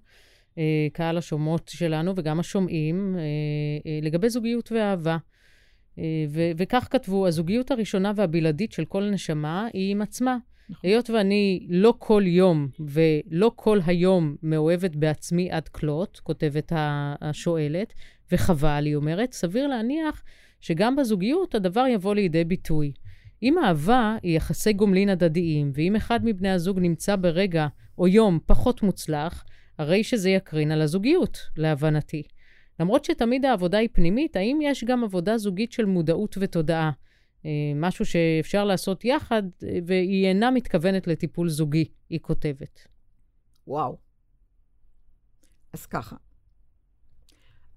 אה, קהל השומעות שלנו וגם השומעים, אה, לגבי זוגיות ואהבה. ו- וכך כתבו, הזוגיות הראשונה והבלעדית של כל נשמה היא עם עצמה. נכון. היות ואני לא כל יום ולא כל היום מאוהבת בעצמי עד כלות, כותבת השואלת, וחבל, היא אומרת, סביר להניח שגם בזוגיות הדבר יבוא לידי ביטוי. אם אהבה היא יחסי גומלין הדדיים, ואם אחד מבני הזוג נמצא ברגע או יום פחות מוצלח, הרי שזה יקרין על הזוגיות, להבנתי. למרות שתמיד העבודה היא פנימית, האם יש גם עבודה זוגית של מודעות ותודעה? אה, משהו שאפשר לעשות יחד, אה, והיא אינה מתכוונת לטיפול זוגי, היא כותבת. וואו. אז ככה,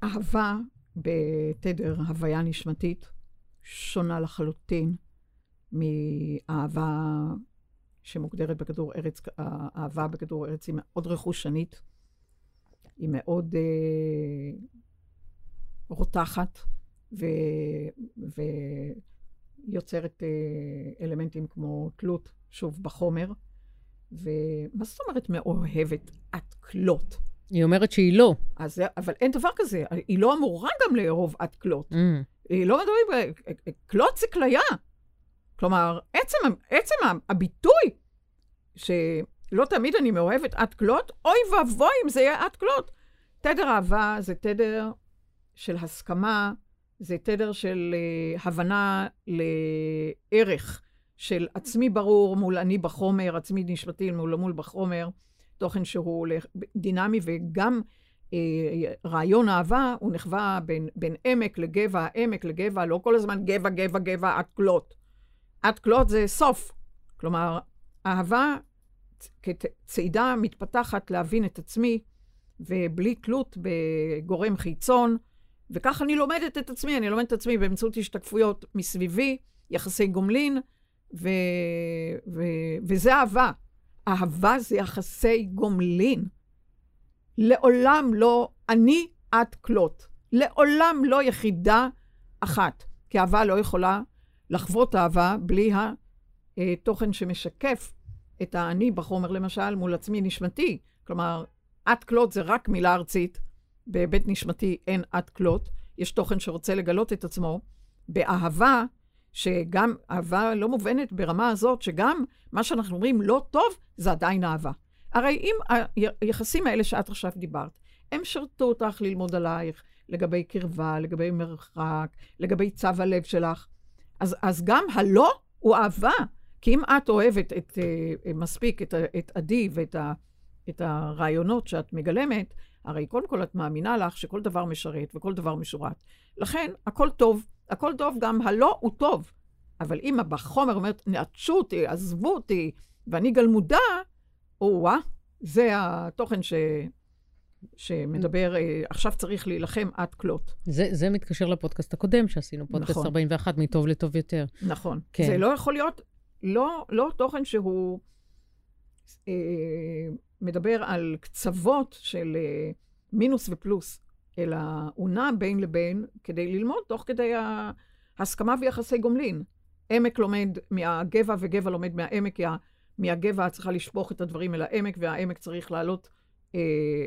אהבה בתדר הוויה נשמתית שונה לחלוטין מאהבה שמוגדרת בכדור ארץ, האהבה בכדור ארץ היא מאוד רכושנית, היא מאוד אה, רותחת, ו, ויוצרת אה, אלמנטים כמו תלות, שוב, בחומר. ומה זאת אומרת מאוהבת? את כלות. היא אומרת שהיא לא. אז, אבל אין דבר כזה, היא לא אמורה גם לאהוב עד כלות. Mm. היא לא מדברים, כלות זה כליה. כלומר, עצם, עצם הביטוי, שלא תמיד אני מאוהבת עד כלות, אוי ואבוי אם זה יהיה עד כלות. תדר אהבה זה תדר של הסכמה, זה תדר של uh, הבנה לערך של עצמי ברור מול אני בחומר, עצמי נשמתי מול מול בחומר, תוכן שהוא דינמי וגם uh, רעיון אהבה הוא נחווה בין, בין עמק לגבע, עמק לגבע, לא כל הזמן גבע, גבע, גבע, עד כלות. עד כלות זה סוף. כלומר, אהבה כצעידה מתפתחת להבין את עצמי, ובלי תלות בגורם חיצון, וכך אני לומדת את עצמי, אני לומדת את עצמי באמצעות השתקפויות מסביבי, יחסי גומלין, ו... ו... וזה אהבה. אהבה זה יחסי גומלין. לעולם לא אני את כלות. לעולם לא יחידה אחת. כי אהבה לא יכולה לחוות אהבה בלי התוכן שמשקף את האני בחומר, למשל, מול עצמי נשמתי. כלומר, את כלות זה רק מילה ארצית, בהיבט נשמתי אין את כלות. יש תוכן שרוצה לגלות את עצמו באהבה, שגם אהבה לא מובנת ברמה הזאת, שגם מה שאנחנו אומרים לא טוב, זה עדיין אהבה. הרי אם היחסים האלה שאת עכשיו דיברת, הם שרתו אותך ללמוד עלייך, לגבי קרבה, לגבי מרחק, לגבי צו הלב שלך. אז, אז גם הלא הוא אהבה. כי אם את אוהבת את, uh, מספיק את, את עדי ואת ה, את הרעיונות שאת מגלמת, הרי קודם כל את מאמינה לך שכל דבר משרת וכל דבר משורת. לכן, הכל טוב. הכל טוב, גם הלא הוא טוב. אבל אם בחומר אומרת, נעטשו אותי, עזבו אותי, ואני גלמודה, או-אה, זה התוכן ש... שמדבר, אה, עכשיו צריך להילחם עד כלות. זה, זה מתקשר לפודקאסט הקודם שעשינו, פודקאסט נכון. 41, מטוב לטוב יותר. נכון. כן. זה לא יכול להיות, לא, לא תוכן שהוא מדבר על קצוות של אה, מינוס ופלוס, אלא הוא נע בין לבין כדי ללמוד תוך כדי ההסכמה ויחסי גומלין. עמק לומד מהגבע וגבע לומד מהעמק, כי מהגבע צריכה לשפוך את הדברים אל העמק, והעמק צריך לעלות אה,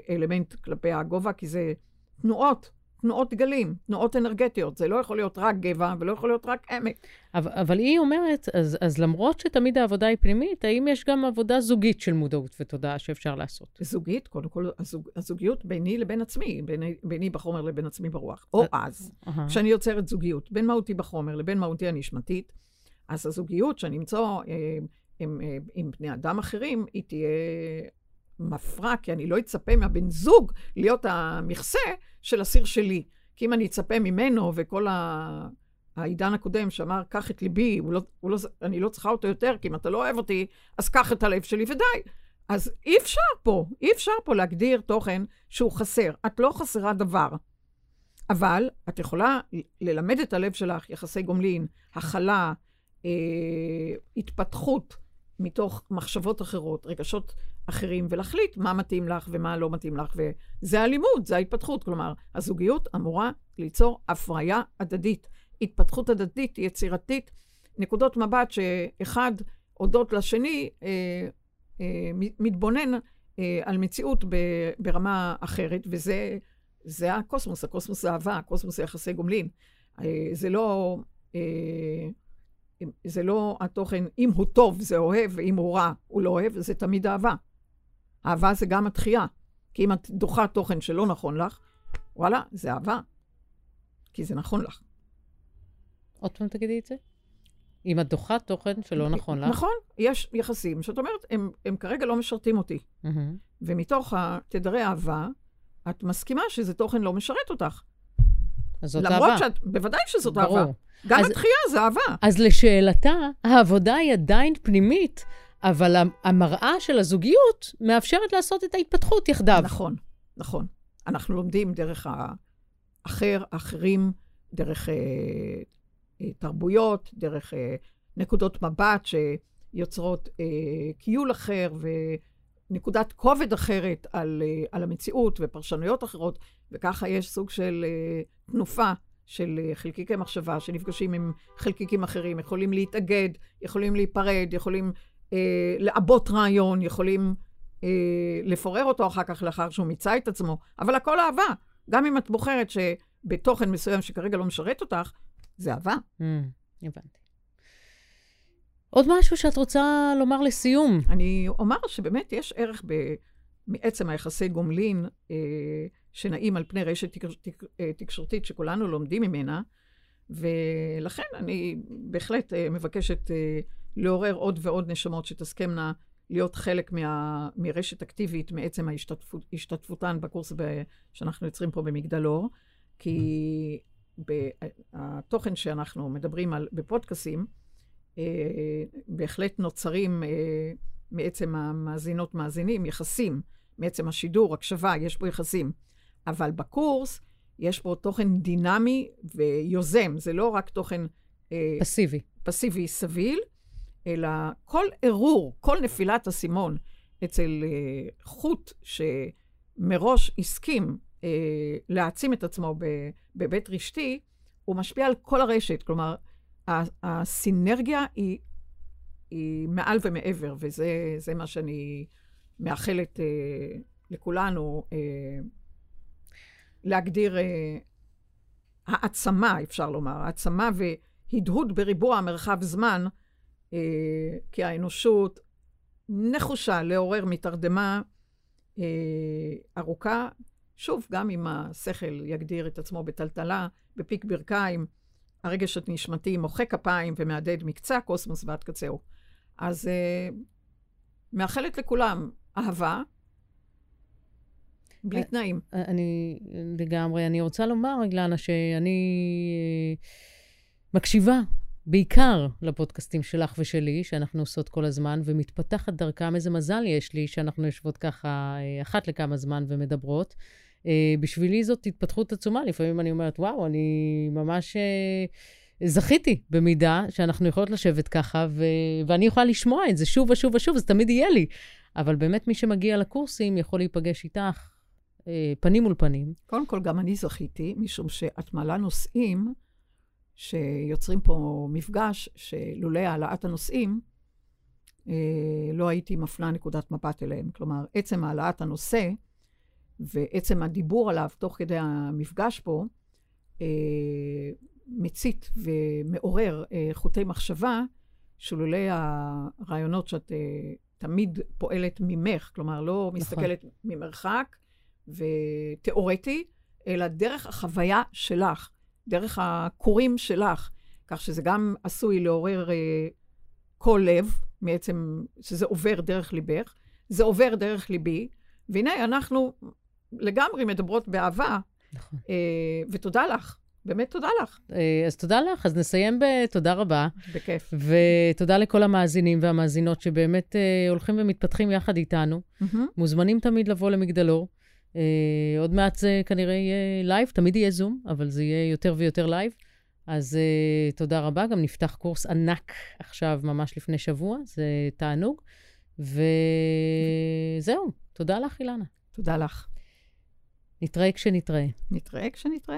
אלמנט כלפי הגובה, כי זה תנועות, תנועות גלים, תנועות אנרגטיות. זה לא יכול להיות רק גבע ולא יכול להיות רק עמק. אבל, אבל היא אומרת, אז, אז למרות שתמיד העבודה היא פנימית, האם יש גם עבודה זוגית של מודעות ותודעה שאפשר לעשות? זוגית, קודם כל, הזוג, הזוגיות ביני לבין עצמי, ביני, ביני בחומר לבין עצמי ברוח. או אז, כשאני יוצרת זוגיות, בין מהותי בחומר לבין מהותי הנשמתית, אז הזוגיות שאני אמצא אה, עם, אה, עם בני אדם אחרים, היא תהיה מפרה, כי אני לא אצפה מהבן זוג להיות המכסה של הסיר שלי. כי אם אני אצפה ממנו וכל ה... העידן הקודם שאמר, קח את ליבי, הוא לא, הוא לא, אני לא צריכה אותו יותר, כי אם אתה לא אוהב אותי, אז קח את הלב שלי ודי. אז אי אפשר פה, אי אפשר פה להגדיר תוכן שהוא חסר. את לא חסרה דבר. אבל את יכולה ללמד את הלב שלך יחסי גומלין, הכלה, אה, התפתחות מתוך מחשבות אחרות, רגשות אחרים, ולהחליט מה מתאים לך ומה לא מתאים לך. וזה הלימוד, זה ההתפתחות. כלומר, הזוגיות אמורה ליצור הפריה הדדית, התפתחות הדדית, יצירתית, נקודות מבט שאחד הודות לשני אה, אה, מתבונן אה, על מציאות ב, ברמה אחרת, וזה זה הקוסמוס, הקוסמוס זה אהבה, הקוסמוס זה יחסי גומלין. אה, זה לא... אה, זה לא התוכן, אם הוא טוב זה אוהב, ואם הוא רע הוא לא אוהב, זה תמיד אהבה. אהבה זה גם התחייה. כי אם את דוחה תוכן שלא נכון לך, וואלה, זה אהבה. כי זה נכון לך. עוד פעם תגידי את זה. אם את דוחה תוכן שלא נכון לך. נכון, יש יחסים שאת אומרת, הם, הם כרגע לא משרתים אותי. Mm-hmm. ומתוך התדרי אהבה, את מסכימה שזה תוכן לא משרת אותך. אז זאת אהבה. למרות שאת, בוודאי שזאת ברור. אהבה. גם אז, התחייה זה אהבה. אז לשאלתה, העבודה היא עדיין פנימית, אבל המראה של הזוגיות מאפשרת לעשות את ההתפתחות יחדיו. נכון, נכון. אנחנו לומדים דרך האחר, אחרים, דרך אה, אה, תרבויות, דרך אה, נקודות מבט שיוצרות אה, קיול אחר ונקודת כובד אחרת על, אה, על המציאות ופרשנויות אחרות, וככה יש סוג של אה, תנופה של אה, חלקיקי מחשבה שנפגשים עם חלקיקים אחרים, יכולים להתאגד, יכולים להיפרד, יכולים אה, לעבות רעיון, יכולים אה, לפורר אותו אחר כך לאחר שהוא מיצה את עצמו, אבל הכל אהבה. גם אם את בוחרת שבתוכן מסוים שכרגע לא משרת אותך, זה אהבה. Mm, הבנתי. עוד משהו שאת רוצה לומר לסיום? אני אומר שבאמת יש ערך ב... מעצם היחסי גומלין אה, שנעים על פני רשת תק, תק, אה, תקשורתית שכולנו לומדים ממנה, ולכן אני בהחלט אה, מבקשת אה, לעורר עוד ועוד נשמות שתסכמנה להיות חלק מה, מרשת אקטיבית מעצם ההשתתפות, השתתפותן בקורס ב, שאנחנו יוצרים פה במגדלור, כי ב, התוכן שאנחנו מדברים על בפודקאסים, אה, בהחלט נוצרים אה, מעצם המאזינות מאזינים יחסים, מעצם השידור, הקשבה, יש פה יחסים. אבל בקורס יש פה תוכן דינמי ויוזם, זה לא רק תוכן... אה, פסיבי. פסיבי סביל, אלא כל ערעור, כל נפילת אסימון אצל אה, חוט שמראש הסכים אה, להעצים את עצמו בבית רשתי, הוא משפיע על כל הרשת. כלומר, הסינרגיה היא, היא מעל ומעבר, וזה מה שאני מאחלת אה, לכולנו. להגדיר העצמה, אפשר לומר, העצמה והדהוד בריבוע המרחב זמן, כי האנושות נחושה לעורר מתרדמה אה, ארוכה שוב, גם אם השכל יגדיר את עצמו בטלטלה, בפיק ברכיים, הרגש הנשמתי מוחא כפיים ומהדהד מקצה הקוסמוס ועד קצהו. אז uh, מאחלת לכולם אהבה, בלי תנאים. אני לגמרי, אני רוצה לומר, אילנה, שאני מקשיבה בעיקר לפודקאסטים שלך ושלי, שאנחנו עושות כל הזמן, ומתפתחת דרכם. איזה מזל יש לי שאנחנו יושבות ככה אחת לכמה זמן ומדברות. בשבילי זאת התפתחות עצומה. לפעמים אני אומרת, וואו, אני ממש זכיתי במידה שאנחנו יכולות לשבת ככה, ו... ואני יכולה לשמוע את זה שוב ושוב ושוב, זה תמיד יהיה לי. אבל באמת מי שמגיע לקורסים יכול להיפגש איתך אה, פנים מול פנים. קודם כל, גם אני זכיתי, משום שאת מעלה נושאים שיוצרים פה מפגש, שלולא העלאת הנושאים, אה, לא הייתי מפנה נקודת מבט אליהם. כלומר, עצם העלאת הנושא ועצם הדיבור עליו תוך כדי המפגש פה, אה, מצית ומעורר אה, חוטי מחשבה, שלולא הרעיונות שאת אה, תמיד פועלת ממך, כלומר, לא נכון. מסתכלת ממרחק ותיאורטי, אלא דרך החוויה שלך, דרך הקורים שלך, כך שזה גם עשוי לעורר אה, כל לב, מעצם שזה עובר דרך ליבך, זה עובר דרך ליבי, והנה אנחנו לגמרי מדברות באהבה, נכון. אה, ותודה לך. באמת תודה לך. אה, אז תודה לך. אז נסיים בתודה רבה. בכיף. ותודה לכל המאזינים והמאזינות שבאמת אה, הולכים ומתפתחים יחד איתנו. אמ-המ. מוזמנים תמיד לבוא למגדלור. אה, עוד מעט זה כנראה יהיה live, תמיד יהיה זום, אבל זה יהיה יותר ויותר live. אז אה, תודה רבה. גם נפתח קורס ענק עכשיו, ממש לפני שבוע, זה תענוג. וזהו, תודה לך, אילנה. תודה לך. נתראה כשנתראה. נתראה כשנתראה.